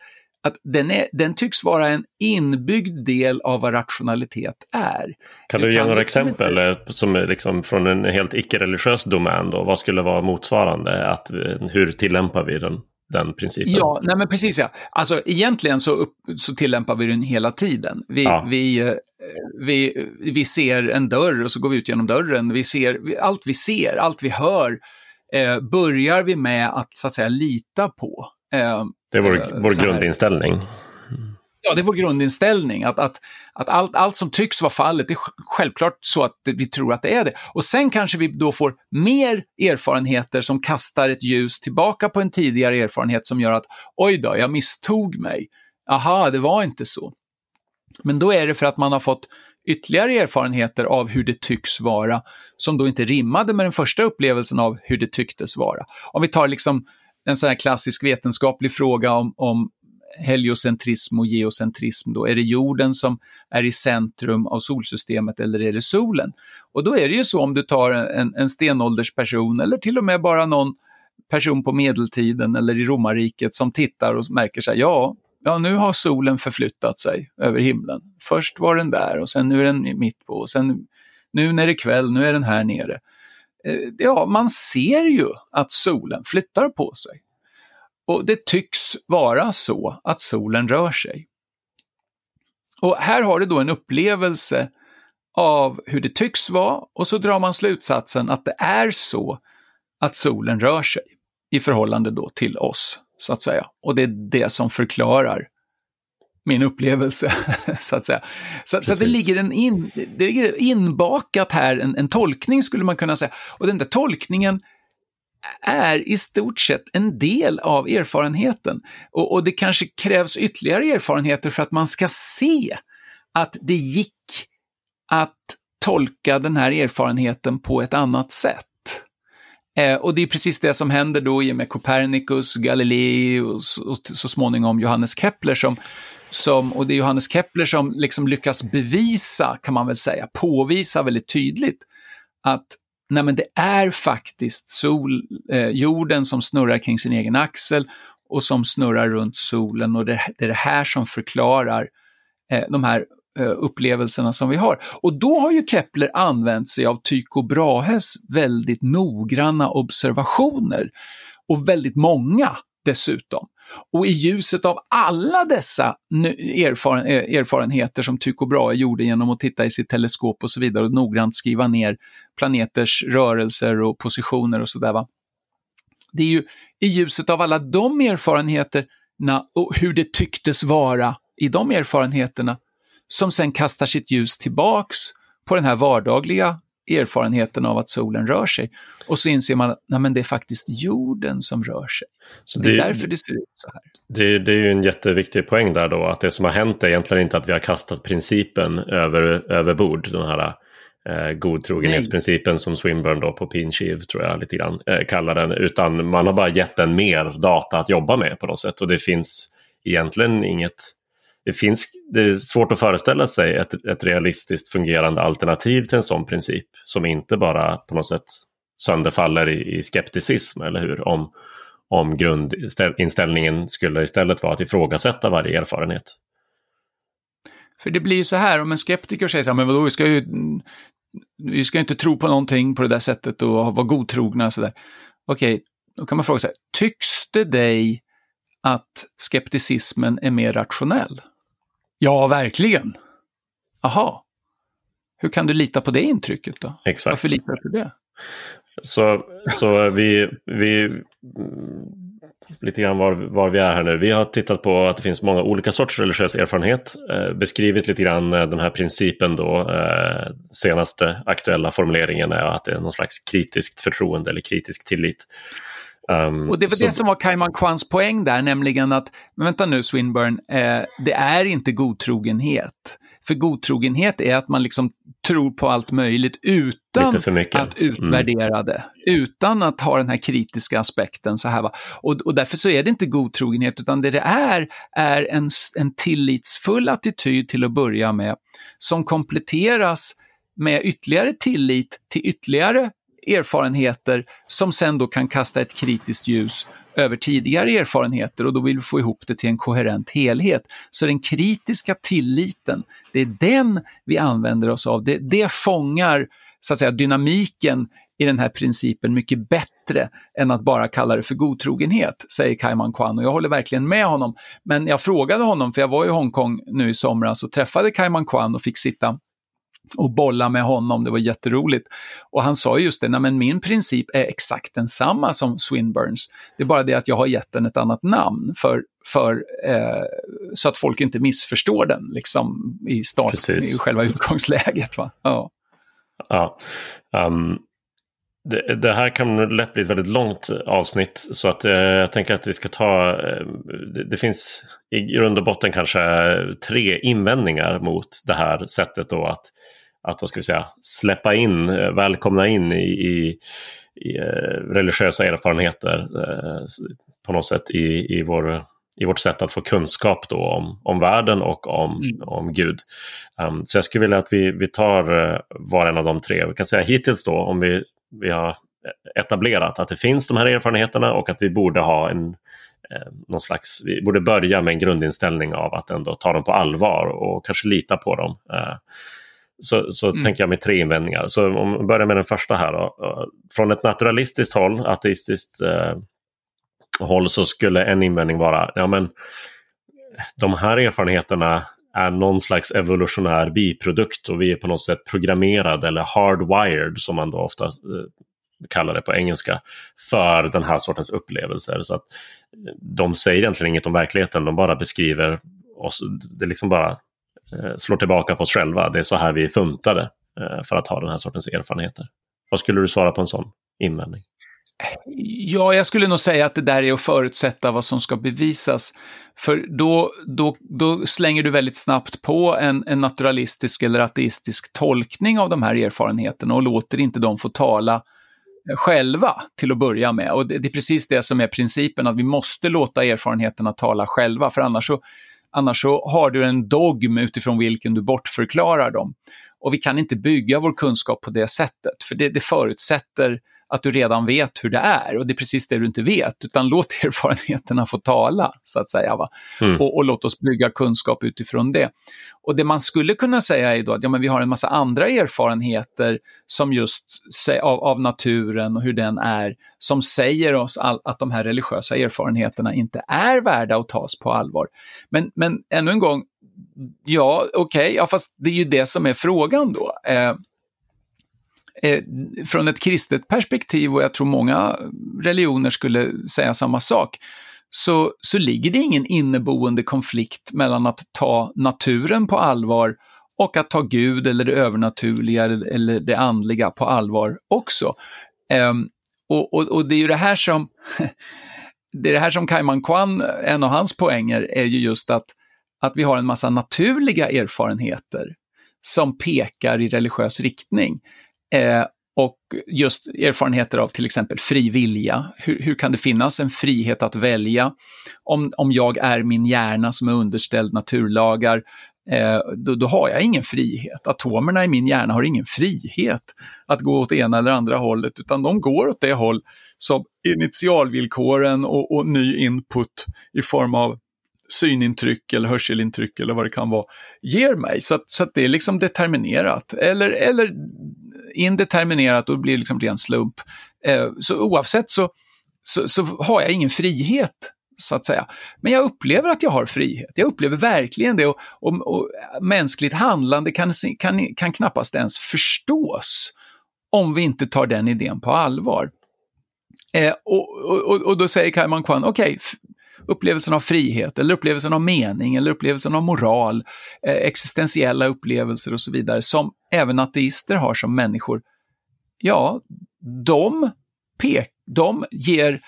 att den, är, den tycks vara en inbyggd del av vad rationalitet är. Kan du, du ge kan några liksom exempel inte... Eh, som är liksom från en helt icke-religiös domän? Då? Vad skulle vara motsvarande? Att, hur tillämpar vi den? Den principen. Ja, nej men precis ja. Alltså egentligen så, upp, så tillämpar vi den hela tiden. Vi, ja. vi, eh, vi, vi ser en dörr och så går vi ut genom dörren. Vi ser, allt vi ser, allt vi hör, eh, börjar vi med att så att säga lita på. Eh, det är vår, eh, vår grundinställning. Ja, det är vår grundinställning. Att, att, att allt, allt som tycks vara fallet, det är självklart så att vi tror att det är det. Och sen kanske vi då får mer erfarenheter som kastar ett ljus tillbaka på en tidigare erfarenhet som gör att oj då, jag misstog mig. Aha, det var inte så. Men då är det för att man har fått ytterligare erfarenheter av hur det tycks vara, som då inte rimmade med den första upplevelsen av hur det tycktes vara. Om vi tar liksom en sån här klassisk vetenskaplig fråga om, om heliocentrism och geocentrism då? Är det jorden som är i centrum av solsystemet eller är det solen? Och då är det ju så om du tar en, en stenåldersperson eller till och med bara någon person på medeltiden eller i romarriket som tittar och märker sig, ja, ja, nu har solen förflyttat sig över himlen. Först var den där och sen nu är den mitt på och sen nu när det är kväll, nu är den här nere. Eh, ja, man ser ju att solen flyttar på sig. Och det tycks vara så att solen rör sig. Och här har du då en upplevelse av hur det tycks vara och så drar man slutsatsen att det är så att solen rör sig i förhållande då till oss, så att säga. Och det är det som förklarar min upplevelse, *laughs* så att säga. Så, så det ligger en in, det ligger inbakat här, en, en tolkning skulle man kunna säga. Och den där tolkningen är i stort sett en del av erfarenheten. Och, och, det kanske krävs ytterligare erfarenheter för att man ska se att det gick att tolka den här erfarenheten på ett annat sätt. Eh, och det är precis det som händer då i och med Copernicus, Galilei och så, och så småningom Johannes Kepler som, som, och det är Johannes Kepler som liksom lyckas bevisa, kan man väl säga, påvisa väldigt tydligt att nej men det är faktiskt sol, eh, jorden som snurrar kring sin egen axel och som snurrar runt solen och det, det är det här som förklarar eh, de här eh, upplevelserna som vi har. Och då har ju Kepler använt sig av Tycho Brahes väldigt noggranna observationer och väldigt många dessutom. Och i ljuset av alla dessa erfaren eh, erfarenheter som Tycho Brahe gjorde genom att titta i sitt teleskop och så vidare och noggrant skriva ner planeters rörelser och positioner och sådär. Det är ju i ljuset av alla de erfarenheterna och hur det tycktes vara i de erfarenheterna som sen kastar sitt ljus tillbaks på den här vardagliga erfarenheten av att solen rör sig. Och så inser man att nej, det är faktiskt jorden som rör sig. Så det, det är därför det ser ut så här. Det, det, är ju en jätteviktig poäng där då, att det som har hänt är egentligen inte att vi har kastat principen över, över bord, den här eh, godtrogenhetsprincipen som Swinburne då på Pinshiv tror jag lite grann eh, kallar den, utan man har bara gett den mer data att jobba med på något sätt och det finns egentligen inget det, finns, det är svårt att föreställa sig ett, ett realistiskt fungerande alternativ till en sån princip som inte bara på något sätt sönderfaller i, i skepticism, eller hur? Om, om grundinställningen skulle istället vara att ifrågasätta varje erfarenhet. För det blir ju så här, om en skeptiker säger så här, men vadå, vi ska ju vi ska inte tro på någonting på det där sättet och vara godtrogna och sådär. Okej, då kan man fråga sig, tycks det dig att skepticismen är mer rationell? Ja, verkligen. Aha. Hur kan du lita på det intrycket då? Exakt. Varför litar du på det? Så, så vi, vi lite grann var, var vi är här nu. Vi har tittat på att det finns många olika sorters religiös erfarenhet. Eh, beskrivit lite grann eh, den här principen då. Eh, senaste aktuella formuleringen är att det är någon slags kritiskt förtroende eller kritisk tillit. Um, och det var så... det som var Kaiman Kwans poäng där, nämligen att, men vänta nu Swinburne, eh, det är inte godtrogenhet. För godtrogenhet är att man liksom tror på allt möjligt utan att utvärdera mm. det. Utan att ha den här kritiska aspekten. så här va. Och, och därför så är det inte godtrogenhet, utan det det är, är en, en tillitsfull attityd till att börja med, som kompletteras med ytterligare tillit till ytterligare erfarenheter som sen då kan kasta ett kritiskt ljus över tidigare erfarenheter och då vill vi få ihop det till en koherent helhet. Så den kritiska tilliten, det är den vi använder oss av. Det, det fångar så att säga, dynamiken i den här principen mycket bättre än att bara kalla det för godtrogenhet, säger Kaiman Kwan och jag håller verkligen med honom. Men jag frågade honom, för jag var i Hongkong nu i somras och träffade Kaiman Kwan och fick sitta och bolla med honom, det var jätteroligt. Och han sa just det, nej men min princip är exakt densamma som Swinburns. Det är bara det att jag har gett den ett annat namn för, för eh, så att folk inte missförstår den liksom i start, i själva *laughs* utgångsläget. Va? Ja. ja. Um, det, det, här kan lätt bli ett väldigt långt avsnitt så att eh, jag tänker att vi ska ta, eh, det, det, finns i grund och botten kanske tre invändningar mot det här sättet då att att vad ska vi säga, släppa in, eh, välkomna in i, i, i eh, religiösa erfarenheter eh, på något sätt i, i, vår, i vårt sätt att få kunskap då om, om världen och om, mm. om Gud. Um, så jag skulle vilja att vi, vi tar var en av de tre. Vi kan säga hittills då om vi, vi har etablerat att det finns de här erfarenheterna och att vi borde ha en någon slags, vi borde börja med en grundinställning av att ändå ta dem på allvar och kanske lita på dem. Så, så mm. tänker jag med tre invändningar. Så om vi börjar med den första här. Då. Från ett naturalistiskt håll, ateistiskt eh, håll, så skulle en invändning vara ja men de här erfarenheterna är någon slags evolutionär biprodukt och vi är på något sätt programmerade eller hardwired som man då ofta eh, kallar det på engelska för den här sortens upplevelser. Så att de säger egentligen inget om verkligheten, de bara beskriver oss. Det liksom bara Eh, slår tillbaka på oss själva. Det är så här vi är funtade eh, för att ha den här sortens erfarenheter. Vad skulle du svara på en sån invändning? Ja, jag skulle nog säga att det där är att förutsätta vad som ska bevisas. För då, då, då slänger du väldigt snabbt på en, en naturalistisk eller ateistisk tolkning av de här erfarenheterna och låter inte dem få tala eh, själva till att börja med. Och det, det, är precis det som är principen, att vi måste låta erfarenheterna tala själva, för annars så Annars så har du en dogm utifrån vilken du bortförklarar dem. Och vi kan inte bygga vår kunskap på det sättet, för det, det förutsätter att du redan vet hur det är och det är precis det du inte vet, utan låt *laughs* erfarenheterna få tala, så att säga. Va? Mm. Och, och, låt oss bygga kunskap utifrån det. Och det man skulle kunna säga är då att ja, men vi har en massa andra erfarenheter som just av, av naturen och hur den är, som säger oss all, att de här religiösa erfarenheterna inte är värda att tas på allvar. Men, men ännu en gång, ja, okej, okay, ja, fast det är ju det som är frågan då. Eh, eh, från ett kristet perspektiv, och jag tror många religioner skulle säga samma sak, så, så ligger det ingen inneboende konflikt mellan att ta naturen på allvar och att ta Gud eller det övernaturliga eller det andliga på allvar också. Eh, och, och, och, det är ju det här som *laughs* det är det här som Kaiman Kwan, en av hans poänger, är ju just att, att vi har en massa naturliga erfarenheter som pekar i religiös riktning. Eh, och just erfarenheter av till exempel fri vilja. Hur, hur, kan det finnas en frihet att välja? Om, om jag är min hjärna som är underställd naturlagar, eh, då, då, har jag ingen frihet. Atomerna i min hjärna har ingen frihet att gå åt ena eller andra hållet, utan de går åt det håll som initialvillkoren och, och ny input i form av synintryck eller hörselintryck eller vad det kan vara, ger mig. Så att, så att det är liksom determinerat. Eller, eller indeterminerat och det blir liksom ren slump. Eh, så oavsett så, så, så, har jag ingen frihet, så att säga. Men jag upplever att jag har frihet. Jag upplever verkligen det och, och, och mänskligt handlande kan, kan, kan knappast ens förstås om vi inte tar den idén på allvar. Eh, och, och, och, då säger Kaiman Kwan, okej, okay, upplevelsen av frihet, eller upplevelsen av mening, eller upplevelsen av moral, eh, existentiella upplevelser och så vidare, som även ateister har som människor, ja, de, pek, de ger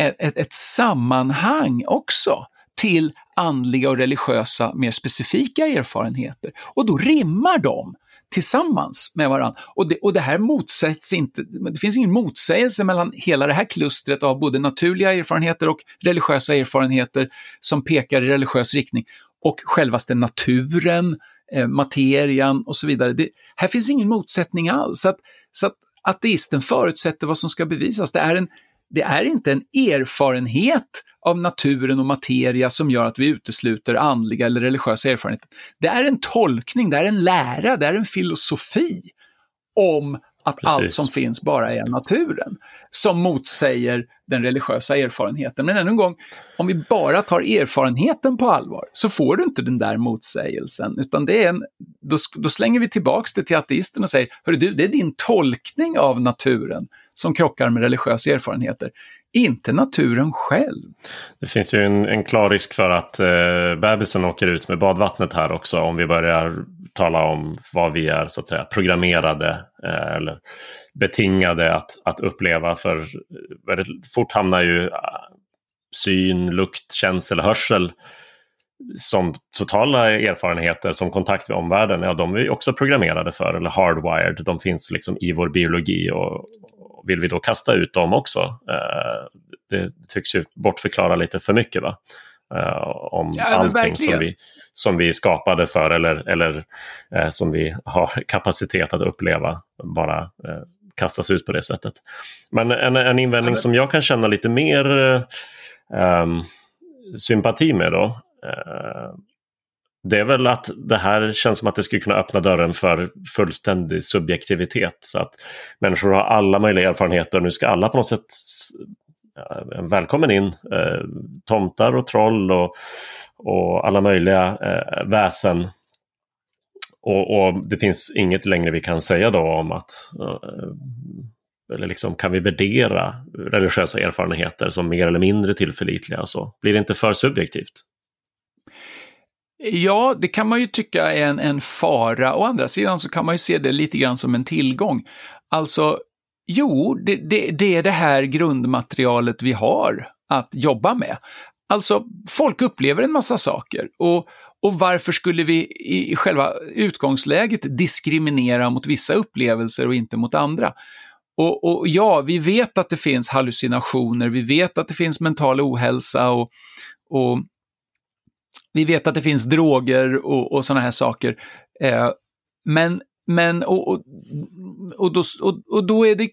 ett, ett, ett sammanhang också till andliga och religiösa, mer specifika erfarenheter. Och då rimmar de tillsammans med varandra. Och det, och det här motsätts inte, det finns ingen motsägelse mellan hela det här klustret av både naturliga erfarenheter och religiösa erfarenheter som pekar i religiös riktning och självaste naturen, eh, materian och så vidare. Det, här finns ingen motsättning alls. Så att, så att ateisten förutsätter vad som ska bevisas. Det är, en, det är inte en erfarenhet av naturen och materia som gör att vi utesluter andliga eller religiösa erfarenheter. Det är en tolkning, det är en lära, det är en filosofi om att Precis. allt som finns bara är naturen, som motsäger den religiösa erfarenheten. Men ännu en gång, om vi bara tar erfarenheten på allvar så får du inte den där motsägelsen, utan det är en, då, då slänger vi tillbaks det till ateisten och säger, hörru du, det är din tolkning av naturen som krockar med religiösa erfarenheter, inte naturen själv. Det finns ju en, en klar risk för att eh, bebisen åker ut med badvattnet här också om vi börjar tala om vad vi är så att säga programmerade eh, eller betingade att, att uppleva. För eh, väldigt fort hamnar ju eh, syn, lukt, känsel, hörsel som totala erfarenheter som kontakt med omvärlden, ja de är ju också programmerade för eller hardwired. De finns liksom i vår biologi och, vill vi då kasta ut dem också? Eh, det tycks ju bortförklara lite för mycket va? Eh, om ja, allting som vi, som vi skapade för eller, eller eh, som vi har kapacitet att uppleva bara kastas ut på det sättet. Men en, en invändning ja, som jag kan känna lite mer um, sympati med då uh, det är väl att det här känns som att det skulle kunna öppna dörren för fullständig subjektivitet. Så att människor har alla möjliga erfarenheter och nu ska alla på något sätt välkommen in. Eh, tomtar och troll och, och alla möjliga eh, väsen. Och, och, det finns inget längre vi kan säga då om att eh, eller liksom, kan vi värdera religiösa erfarenheter som mer eller mindre tillförlitliga? Så blir det inte för subjektivt? Ja, det kan man ju tycka är en, en fara. Å andra sidan så kan man ju se det lite grann som en tillgång. Alltså, jo, det, det, det är det här grundmaterialet vi har att jobba med. Alltså, folk upplever en massa saker och, och varför skulle vi i själva utgångsläget diskriminera mot vissa upplevelser och inte mot andra? Och, och, ja, vi vet att det finns hallucinationer, vi vet att det finns mental ohälsa och, och vi vet att det finns droger och, och sådana här saker. Eh, men, men och, och, och, då, och, och då är det,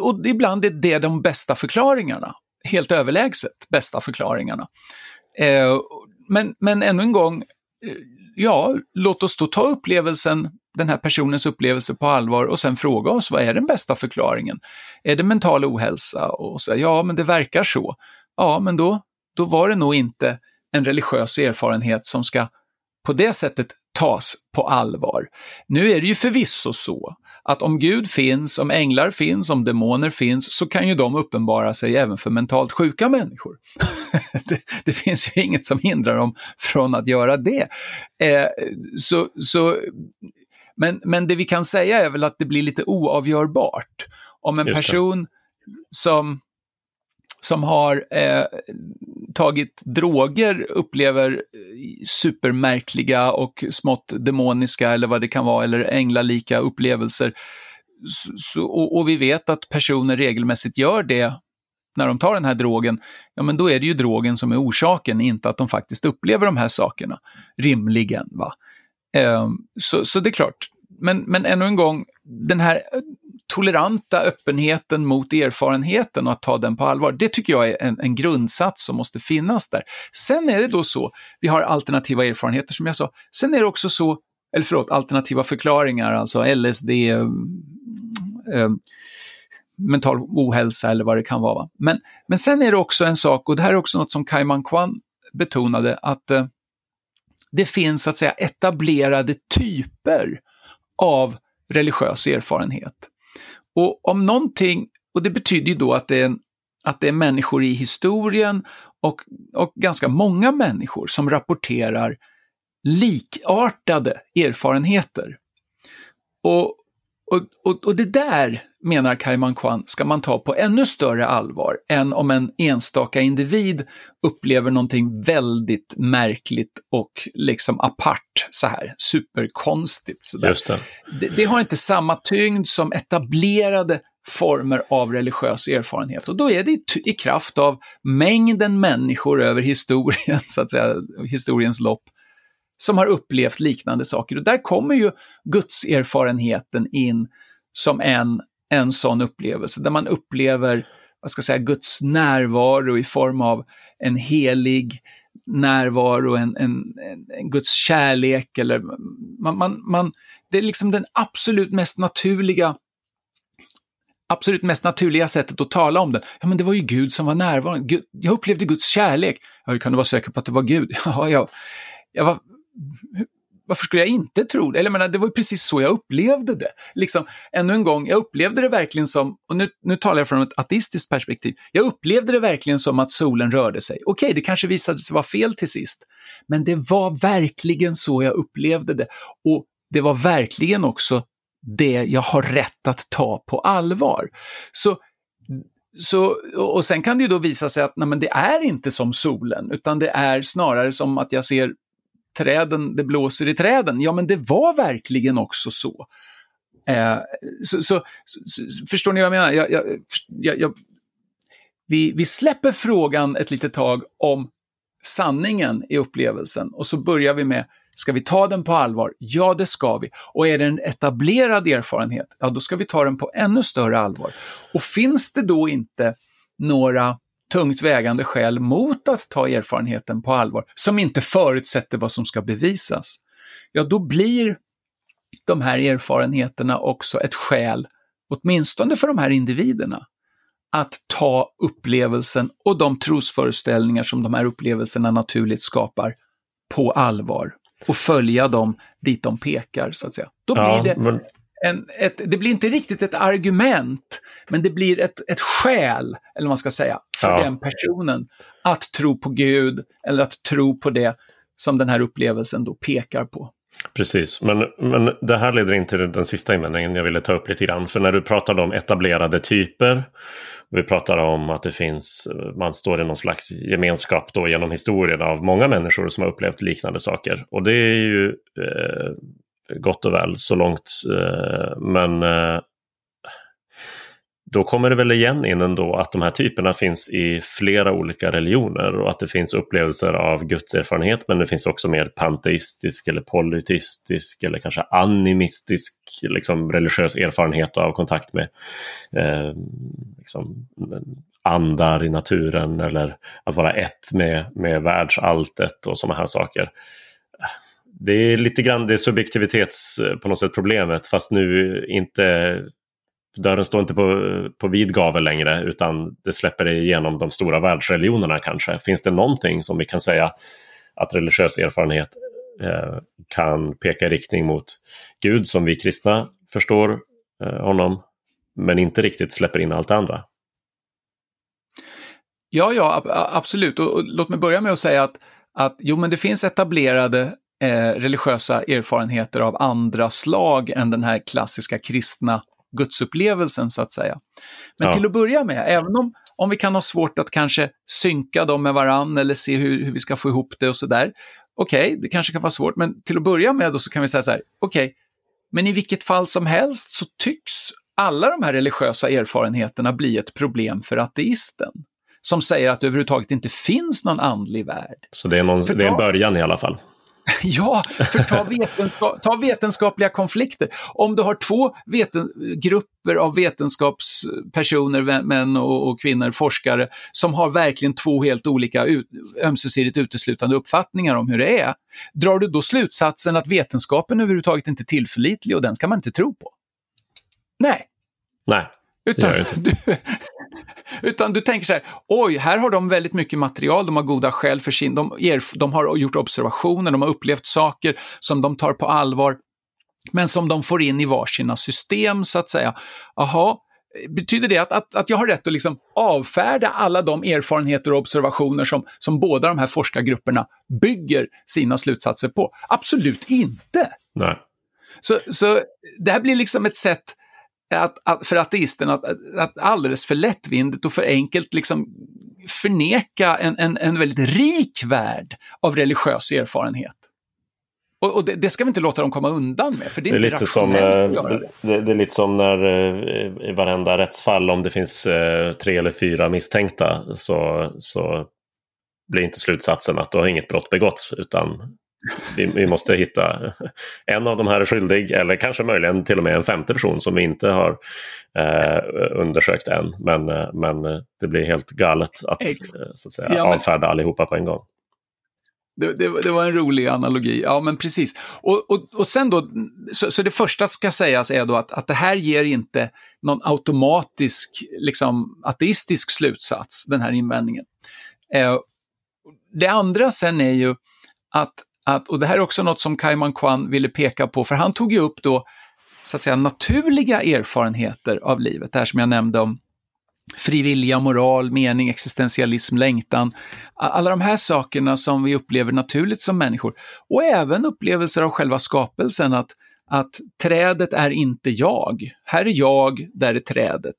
och ibland är det de bästa förklaringarna. Helt överlägset bästa förklaringarna. Eh, men, men ännu en gång, eh, ja, låt oss då ta upplevelsen, den här personens upplevelse på allvar och sen fråga oss vad är den bästa förklaringen? Är det mental ohälsa? Och så, ja, men det verkar så. Ja, men då, då var det nog inte en religiös erfarenhet som ska på det sättet tas på allvar. Nu är det ju förvisso så att om Gud finns, om änglar finns, om demoner finns, så kan ju de uppenbara sig även för mentalt sjuka människor. *laughs* det, det, finns ju inget som hindrar dem från att göra det. Eh, så, så, men, men det vi kan säga är väl att det blir lite oavgörbart. Om en person som som har eh, tagit droger upplever eh, supermärkliga och smått demoniska eller vad det kan vara, eller änglalika upplevelser. Så, och, och, vi vet att personer regelmässigt gör det när de tar den här drogen, ja men då är det ju drogen som är orsaken, inte att de faktiskt upplever de här sakerna, rimligen. Va? Eh, så, så det är klart, men, men ännu en gång, den här toleranta öppenheten mot erfarenheten och att ta den på allvar, det tycker jag är en, en, grundsats som måste finnas där. Sen är det då så, vi har alternativa erfarenheter som jag sa, sen är det också så, eller förlåt, alternativa förklaringar, alltså LSD, eh, eh, mental ohälsa eller vad det kan vara. Men, men sen är det också en sak, och det här är också något som Kaiman Kwan betonade, att eh, det finns så att säga etablerade typer av religiös erfarenhet. Och om någonting, och det betyder ju då att det är, att det är människor i historien och, och ganska många människor som rapporterar likartade erfarenheter. Och, och, och, och det där menar Kaiman Kwan, ska man ta på ännu större allvar än om en enstaka individ upplever någonting väldigt märkligt och liksom apart, så här, superkonstigt. Så det. Det, det har inte samma tyngd som etablerade former av religiös erfarenhet. Och då är det i, i kraft av mängden människor över historien, *laughs* så att säga, historiens lopp, som har upplevt liknande saker. Och där kommer ju gudserfarenheten in som en, en sån upplevelse, där man upplever vad ska jag säga, Guds närvaro i form av en helig närvaro, en, en, en, en Guds kärlek. Eller man, man, man, det är liksom den absolut mest naturliga absolut mest naturliga sättet att tala om det. Ja, men det var ju Gud som var närvarande. Gud, jag upplevde Guds kärlek. Ja, hur kan du vara säker på att det var Gud? *laughs* Ja, jag, jag var, varför skulle jag inte tro det? Eller menar, det var ju precis så jag upplevde det. Liksom, ännu en gång, jag upplevde det verkligen som, och nu, nu talar jag från ett ateistiskt perspektiv, jag upplevde det verkligen som att solen rörde sig. Okej, det kanske visade sig vara fel till sist, men det var verkligen så jag upplevde det. Och det var verkligen också det jag har rätt att ta på allvar. Så så, och sen kan det ju då visa sig att nej, men det är inte som solen, utan det är snarare som att jag ser träden, det blåser i träden. Ja, men det var verkligen också så. Eh, så, så, så, förstår ni vad jag menar? Jag, jag, jag, vi, vi släpper frågan ett litet tag om sanningen i upplevelsen och så börjar vi med Ska vi ta den på allvar? Ja, det ska vi. Och är det en etablerad erfarenhet? Ja, då ska vi ta den på ännu större allvar. Och finns det då inte några tungt vägande skäl mot att ta erfarenheten på allvar, som inte förutsätter vad som ska bevisas, ja då blir de här erfarenheterna också ett skäl, åtminstone för de här individerna, att ta upplevelsen och de trosföreställningar som de här upplevelserna naturligt skapar på allvar och följa dem dit de pekar, så att säga. Då blir ja, det men en, ett, det blir inte riktigt ett argument, men det blir ett, ett skäl, eller vad man ska säga, för ja. den personen att tro på Gud eller att tro på det som den här upplevelsen då pekar på. Precis, men, men det här leder in till den sista invändningen jag ville ta upp lite grann. För när du pratade om etablerade typer, vi pratar om att det finns, man står i någon slags gemenskap då genom historien av många människor som har upplevt liknande saker. Och det är ju eh, gott och väl så långt. Eh, men eh, då kommer det väl igen in ändå att de här typerna finns i flera olika religioner och att det finns upplevelser av gudserfarenhet men det finns också mer panteistisk eller polyteistisk eller kanske animistisk liksom religiös erfarenhet av kontakt med eh, liksom, andar i naturen eller att vara ett med, med världsalltet och sådana här saker det är lite grann det subjektivitets eh, på något sätt problemet fast nu inte dörren står inte på, på vid gavel längre utan det släpper igenom de stora världsreligionerna kanske. Finns det någonting som vi kan säga att religiös erfarenhet eh, kan peka i riktning mot Gud som vi kristna förstår eh, honom men inte riktigt släpper in allt det andra? Ja, ja, absolut. Och, och, låt mig börja med att säga att, att jo, men det finns etablerade eh, religiösa erfarenheter av andra slag än den här klassiska kristna gudsupplevelsen så att säga. Men ja. till att börja med, även om, om vi kan ha svårt att kanske synka dem med varann eller se hur, hur vi ska få ihop det och sådär. Okej, okay, det kanske kan vara svårt, men till att börja med då så kan vi säga så här, okej, okay, men i vilket fall som helst så tycks alla de här religiösa erfarenheterna bli ett problem för ateisten. Som säger att det överhuvudtaget inte finns någon andlig värld. Så det är, någon, det är en början i alla fall? *laughs* Ja, för ta, vetenskap, ta vetenskapliga konflikter. Om du har två veten, grupper av vetenskapspersoner, män och, och, kvinnor, forskare, som har verkligen två helt olika ut, ömsesidigt uteslutande uppfattningar om hur det är, drar du då slutsatsen att vetenskapen överhuvudtaget inte är tillförlitlig och den ska man inte tro på? Nej. Nej, utan, du, utan du tänker så här, oj, här har de väldigt mycket material, de har goda skäl för sin, de, de har gjort observationer, de har upplevt saker som de tar på allvar, men som de får in i varsina system så att säga. Jaha, betyder det att, att, att jag har rätt att liksom avfärda alla de erfarenheter och observationer som, som båda de här forskargrupperna bygger sina slutsatser på? Absolut inte! Nej. Så, så det här blir liksom ett sätt att, att, för ateisten att, att alldeles för lättvindigt och för enkelt liksom förneka en, en, en väldigt rik värld av religiös erfarenhet. Och, och det, det, ska vi inte låta dem komma undan med, för det är, det är inte lite som, eh, det. Det, är lite som när eh, i varenda rättsfall, om det finns eh, tre eller fyra misstänkta, så, så blir inte slutsatsen att du har inget brott begåtts, utan vi, vi, måste hitta en av de här är skyldig eller kanske möjligen till och med en femte person som vi inte har eh, undersökt än. Men, men det blir helt galet att, så att säga, ja, men... avfärda allihopa på en gång. Det, det, det, var en rolig analogi, ja men precis. Och, och, och sen då, så, så, det första ska sägas är då att, att det här ger inte någon automatisk, liksom ateistisk slutsats, den här invändningen. Eh, det andra sen är ju att, att, och det här är också något som Kaiman Kwan ville peka på, för han tog ju upp då, så att säga naturliga erfarenheter av livet, det här som jag nämnde om frivilliga, moral, mening, existentialism, längtan. Alla de här sakerna som vi upplever naturligt som människor. Och även upplevelser av själva skapelsen, att, att trädet är inte jag. Här är jag, där är trädet.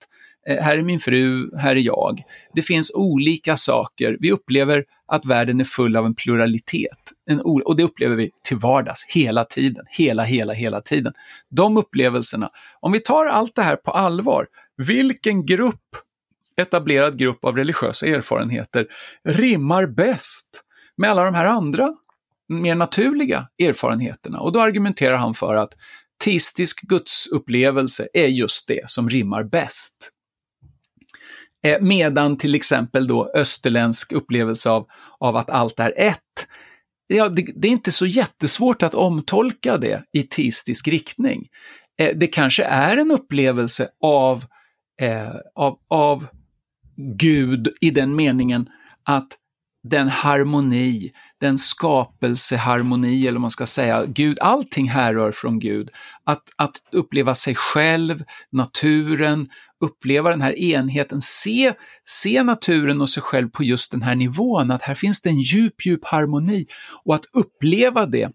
Eh, här är min fru, här är jag. Det finns olika saker. Vi upplever att världen är full av en pluralitet. En och det upplever vi till vardags, hela tiden. Hela, hela, hela tiden. De upplevelserna, om vi tar allt det här på allvar, vilken grupp etablerad grupp av religiösa erfarenheter rimmar bäst med alla de här andra mer naturliga erfarenheterna. Och då argumenterar han för att teistisk gudsupplevelse är just det som rimmar bäst. Eh, medan till exempel då österländsk upplevelse av, av att allt är ett, ja, det, det, är inte så jättesvårt att omtolka det i teistisk riktning. Eh, det kanske är en upplevelse av, eh, av, av Gud i den meningen att den harmoni, den skapelseharmoni, eller man ska säga, Gud, allting härrör från Gud. Att, att uppleva sig själv, naturen, uppleva den här enheten, se, se naturen och sig själv på just den här nivån, att här finns det en djup, djup harmoni. Och att uppleva det,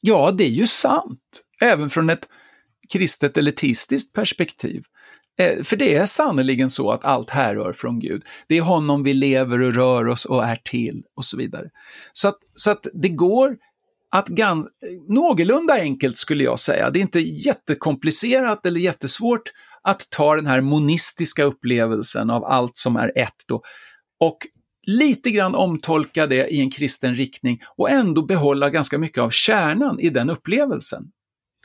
ja, det är ju sant, även från ett kristet elitistiskt perspektiv. Eh, för det är sannerligen så att allt härrör från Gud. Det är honom vi lever och rör oss och är till och så vidare. Så att, så att det går att gans, någorlunda enkelt skulle jag säga, det är inte jättekomplicerat eller jättesvårt att ta den här monistiska upplevelsen av allt som är ett då och lite grann omtolka det i en kristen riktning och ändå behålla ganska mycket av kärnan i den upplevelsen.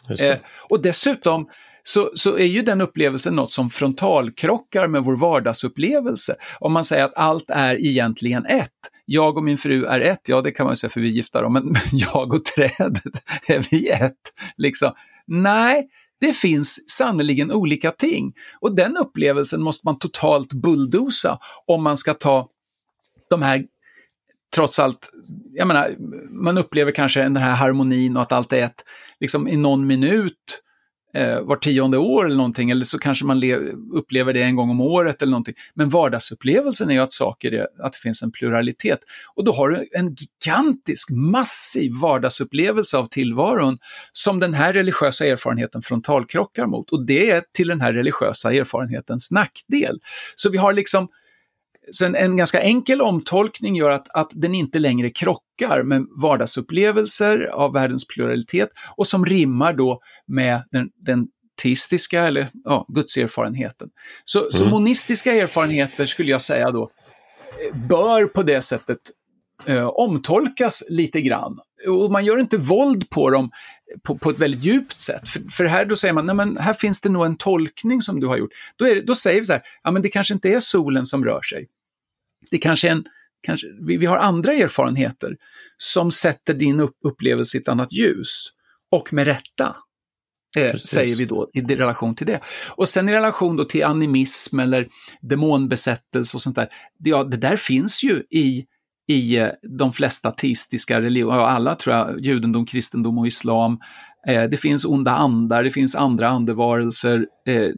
Eh, och dessutom så, så är ju den upplevelsen något som frontalkrockar med vår vardagsupplevelse. Om man säger att allt är egentligen ett. Jag och min fru är ett, ja det kan man ju säga för vi är gifta då, men *laughs* jag och trädet, *laughs* är vi ett? Liksom. Nej, det finns sannerligen olika ting. Och den upplevelsen måste man totalt bulldosa om man ska ta de här trots allt, jag menar, man upplever kanske den här harmonin och att allt är ett, liksom i någon minut eh, var tionde år eller någonting, eller så kanske man upplever det en gång om året eller någonting. Men vardagsupplevelsen är ju att saker är, att det finns en pluralitet. Och då har du en gigantisk, massiv vardagsupplevelse av tillvaron som den här religiösa erfarenheten frontalkrockar mot. Och det är till den här religiösa erfarenhetens nackdel. Så vi har liksom så en, en, ganska enkel omtolkning gör att, att den inte längre krockar med vardagsupplevelser av världens pluralitet och som rimmar då med den, den teistiska eller ja, gudserfarenheten. Så, mm. så monistiska erfarenheter skulle jag säga då bör på det sättet eh, omtolkas lite grann. Och man gör inte våld på dem på, på ett väldigt djupt sätt. För, för, här då säger man, nej men här finns det nog en tolkning som du har gjort. Då, är, då säger vi så här, ja men det kanske inte är solen som rör sig det kanske är en, kanske, vi, vi har andra erfarenheter som sätter din upp, upplevelse i ett annat ljus. Och med rätta, eh, säger vi då i relation till det. Och sen i relation då till animism eller demonbesättelse och sånt där. Det, ja, det där finns ju i, i eh, de flesta teistiska religioner, alla tror jag, judendom, kristendom och islam. Eh, det finns onda andar, det finns andra andevarelser eh,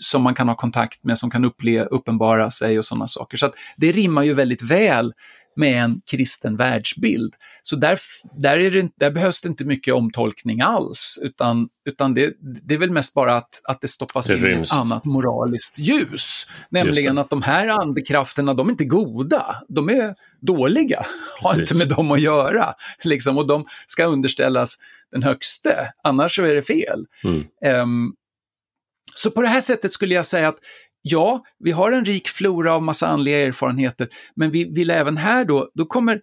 som man kan ha kontakt med, som kan upple- uppenbara sig och sådana saker. Så det rimmar ju väldigt väl med en kristen världsbild. Så där, där, är det, där behövs det inte mycket omtolkning alls, utan, utan det, det är väl mest bara att, att det stoppas det in i ett annat moraliskt ljus. Nämligen att de här andekrafterna, de är inte goda, de är dåliga, Precis. *laughs* har inte med dem att göra. Liksom, och de ska underställas den högste, annars så är det fel. Mm. Um, så på det här sättet skulle jag säga att ja, vi har en rik flora av massa andliga erfarenheter, men vi vill även här då, då kommer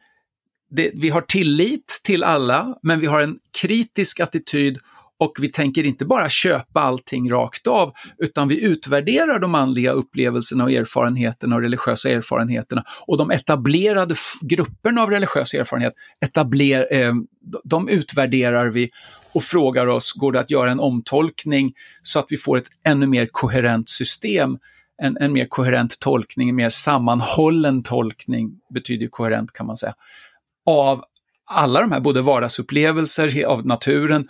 det, vi har tillit till alla, men vi har en kritisk attityd och vi tänker inte bara köpa allting rakt av, utan vi utvärderar de andliga upplevelserna och erfarenheterna och religiösa erfarenheterna. Och de etablerade grupperna av religiös erfarenhet, etabler, eh, de utvärderar vi och frågar oss, går det att göra en omtolkning så att vi får ett ännu mer koherent system? En, en mer koherent tolkning, en mer sammanhållen tolkning, betyder koherent kan man säga, av alla de här, både vardagsupplevelser av naturen,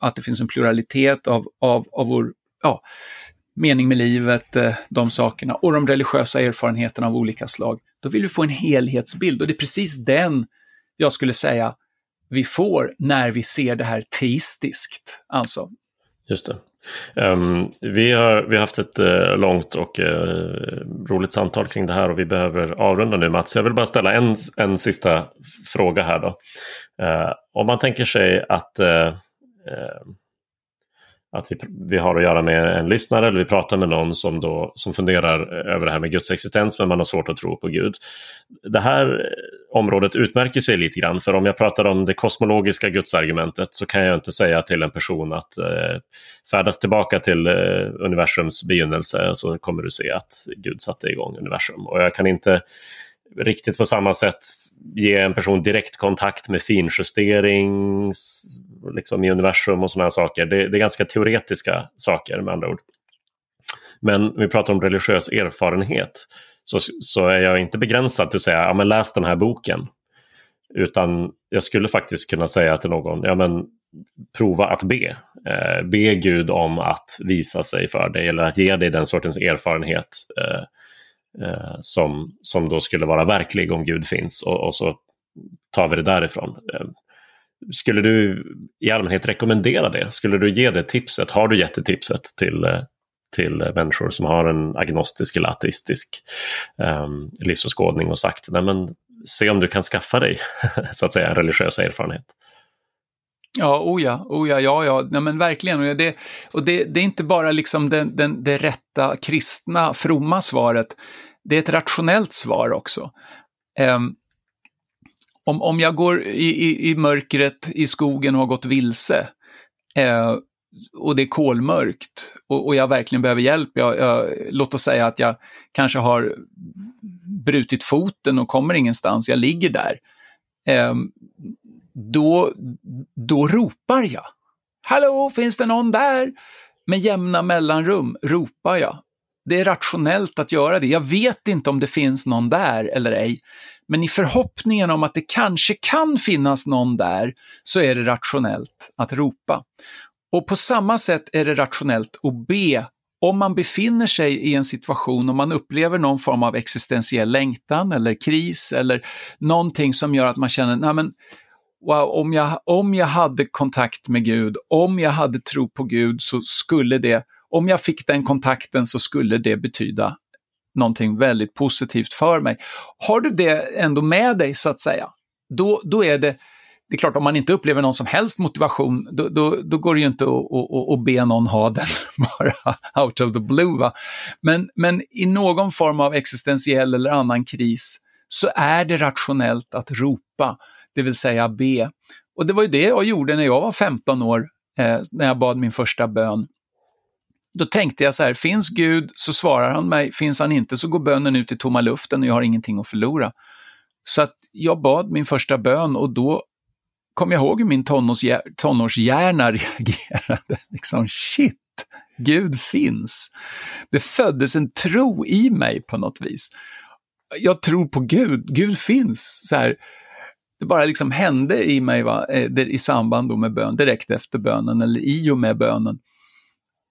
att det finns en pluralitet av, av, av vår ja, mening med livet, eh, de sakerna, och de religiösa erfarenheterna av olika slag. Då vill vi få en helhetsbild och det är precis den jag skulle säga vi får när vi ser det här teistiskt. Alltså. Just det. Um, vi, har, vi har haft ett uh, långt och uh, roligt samtal kring det här och vi behöver avrunda nu Mats. Jag vill bara ställa en, en sista fråga här då. Uh, om man tänker sig att att vi, vi har att göra med en lyssnare eller vi pratar med någon som, då, som funderar över det här med Guds existens men man har svårt att tro på Gud. Det här området utmärker sig lite grann för om jag pratar om det kosmologiska gudsargumentet så kan jag inte säga till en person att eh, färdas tillbaka till eh, universums begynnelse så kommer du se att Gud satte igång universum. Och jag kan inte riktigt på samma sätt ge en person direkt kontakt med finjustering liksom i universum och sådana saker. Det, det, är ganska teoretiska saker med andra ord. Men vi pratar om religiös erfarenhet så, så är jag inte begränsad till att säga ja, men läs den här boken. Utan jag skulle faktiskt kunna säga till någon, ja men prova att be. Eh, be Gud om att visa sig för dig eller att ge dig den sortens erfarenhet eh, eh, som, som då skulle vara verklig om Gud finns. Och, och så tar vi det därifrån. Eh, skulle du i allmänhet rekommendera det? Skulle du ge det tipset? Har du gett det tipset till, eh, till människor som har en agnostisk eller ateistisk um, livsåskådning och sagt Nej, men, se om du kan skaffa dig *laughs* så att säga en religiös erfarenhet? Ja, oh ja, oh ja, ja, ja, Nej, men verkligen. Och, det, och det, det är inte bara liksom den, den, det rätta kristna, fromma svaret. Det är ett rationellt svar också. Um, om, om jag går i, i, i mörkret i skogen och har gått vilse eh, och det är kolmörkt och, och, jag verkligen behöver hjälp, jag, jag, låt oss säga att jag kanske har brutit foten och kommer ingenstans, jag ligger där. Eh, då, då ropar jag. Hallå, finns det någon där? Med jämna mellanrum ropar jag. Det är rationellt att göra det. Jag vet inte om det finns någon där eller ej, men i förhoppningen om att det kanske kan finnas någon där så är det rationellt att ropa. Och på samma sätt är det rationellt att be om man befinner sig i en situation, om man upplever någon form av existentiell längtan eller kris eller någonting som gör att man känner, nej men wow, om jag, om jag hade kontakt med Gud, om jag hade tro på Gud så skulle det, om jag fick den kontakten så skulle det betyda någonting väldigt positivt för mig. Har du det ändå med dig så att säga, då, då är det det är klart, om man inte upplever någon som helst motivation, då, då, då går det ju inte att, att, att be någon ha den *laughs* bara out of the blue. Va? Men, men i någon form av existentiell eller annan kris så är det rationellt att ropa, det vill säga be. Och det var ju det jag gjorde när jag var 15 år, eh, när jag bad min första bön då tänkte jag så här, finns Gud så svarar han mig, finns han inte så går bönen ut i tomma luften och jag har ingenting att förlora. Så att jag bad min första bön och då kom jag ihåg hur min tonårshjärna *laughs* reagerade. liksom shit, Gud finns. Det föddes en tro i mig på något vis. Jag tror på Gud, Gud finns. Så här, det bara liksom hände i mig va, eh, i samband med bön, direkt efter bönen eller i och med bönen.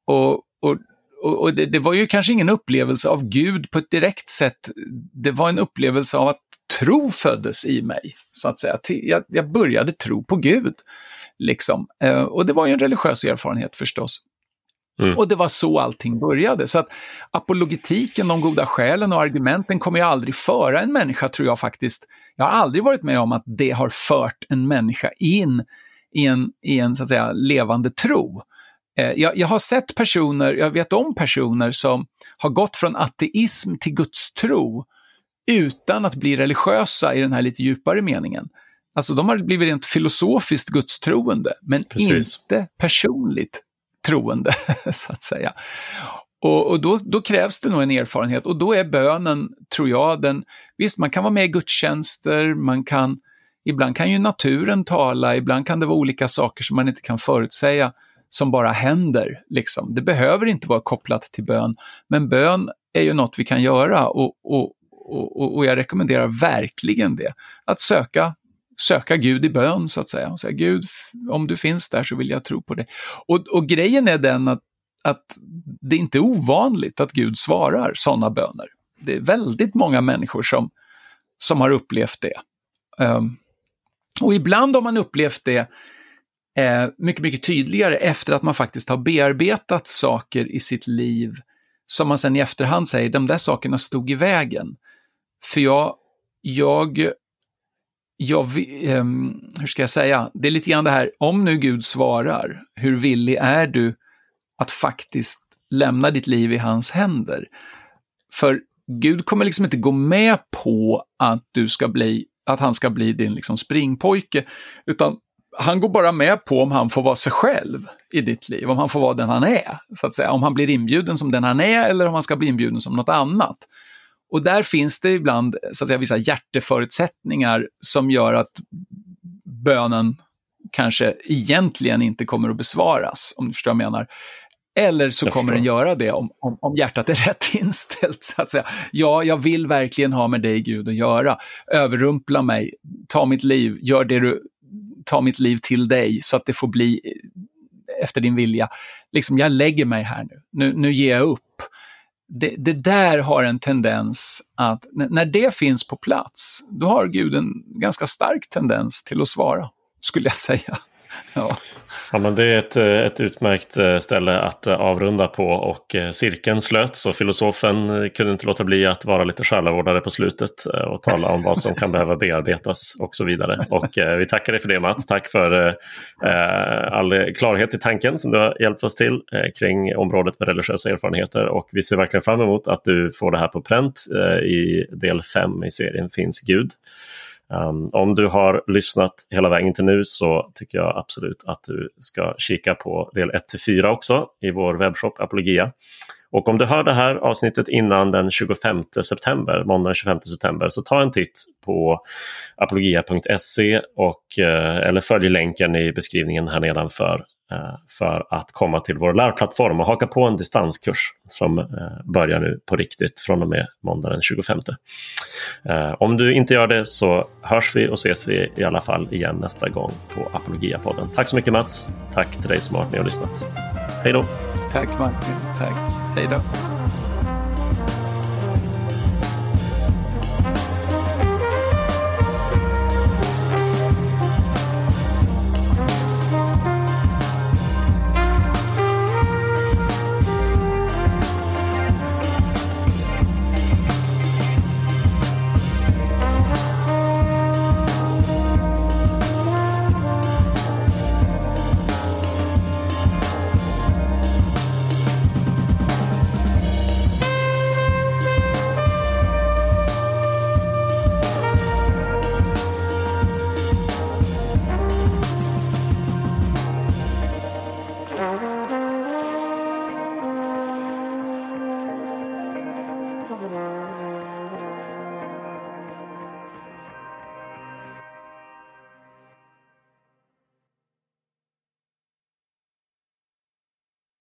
Och och, och, och det, det, var ju kanske ingen upplevelse av Gud på ett direkt sätt. Det var en upplevelse av att tro föddes i mig, så att säga. Jag, jag började tro på Gud. Liksom. Eh, och det var ju en religiös erfarenhet förstås. Mm. Och det var så allting började. Så att apologetiken, de goda skälen och argumenten kommer ju aldrig föra en människa, tror jag faktiskt. Jag har aldrig varit med om att det har fört en människa in i en, i en så att säga, levande tro. Eh, jag, jag, har sett personer, jag vet om personer som har gått från ateism till gudstro utan att bli religiösa i den här lite djupare meningen. Alltså de har blivit rent filosofiskt gudstroende, men Precis. inte personligt troende, *laughs* så att säga. Och, och då, då, krävs det nog en erfarenhet och då är bönen, tror jag, den, visst man kan vara med i gudstjänster, man kan, ibland kan ju naturen tala, ibland kan det vara olika saker som man inte kan förutsäga som bara händer. Liksom. Det behöver inte vara kopplat till bön, men bön är ju något vi kan göra och, och, och, och jag rekommenderar verkligen det. Att söka söka Gud i bön, så att säga. Och säga, Gud, om du finns där så vill jag tro på dig. Och, och grejen är den att, att det är inte ovanligt att Gud svarar sådana böner. Det är väldigt många människor som, som har upplevt det. Um, och ibland har man upplevt det eh, mycket, mycket tydligare efter att man faktiskt har bearbetat saker i sitt liv som man sen i efterhand säger, de där sakerna stod i vägen. För jag, jag jag, um, hur ska jag säga, det är lite grann det här, om nu Gud svarar, hur villig är du att faktiskt lämna ditt liv i hans händer? För Gud kommer liksom inte gå med på att du ska bli, att han ska bli din liksom springpojke, utan han går bara med på om han får vara sig själv i ditt liv, om han får vara den han är, så att säga. Om han blir inbjuden som den han är eller om han ska bli inbjuden som något annat. Och där finns det ibland så att säga, vissa hjärteförutsättningar som gör att bönen kanske egentligen inte kommer att besvaras, om du förstår vad jag menar. Eller så kommer den göra det om, om, om, hjärtat är *laughs* rätt inställt, så att säga. Ja, jag vill verkligen ha med dig, Gud, att göra. Överrumpla mig, ta mitt liv, gör det du, ta mitt liv till dig så att det får bli eh, efter din vilja. Liksom, jag lägger mig här nu, nu, nu ger jag upp det, det, där har en tendens att, när det finns på plats, då har Gud en ganska stark tendens till att svara, skulle jag säga. Ja. Ja, men det är ett, eh, ett utmärkt eh, ställe att eh, avrunda på och cirkeln slöts och filosofen kunde inte låta bli att vara lite själavårdare på slutet och tala om vad som kan behöva bearbetas och så vidare. Och vi tackar dig för det Matt. Tack för all klarhet i tanken som du har hjälpt oss till kring området med religiösa erfarenheter och vi ser verkligen fram emot att du får det här på pränt i del 5 i serien Finns Gud. Um, om du har lyssnat hela vägen till nu så tycker jag absolut att du ska kika på del 1-4 också i vår webbshop Apologia. Och om du hör det här avsnittet innan den 25 september, måndag 25 september, så ta en titt på apologia.se och, eh, eller följ länken i beskrivningen här nedanför Eh, för att komma till vår lärplattform och haka på en distanskurs som eh, börjar nu på riktigt från och med måndag den 25. Eh, om du inte gör det så hörs vi och ses vi i alla fall igen nästa gång på Apologia-podden. Tack så mycket Mats. Tack till dig som har varit med och lyssnat. Hej då! Tack Martin. Tack. Hej då!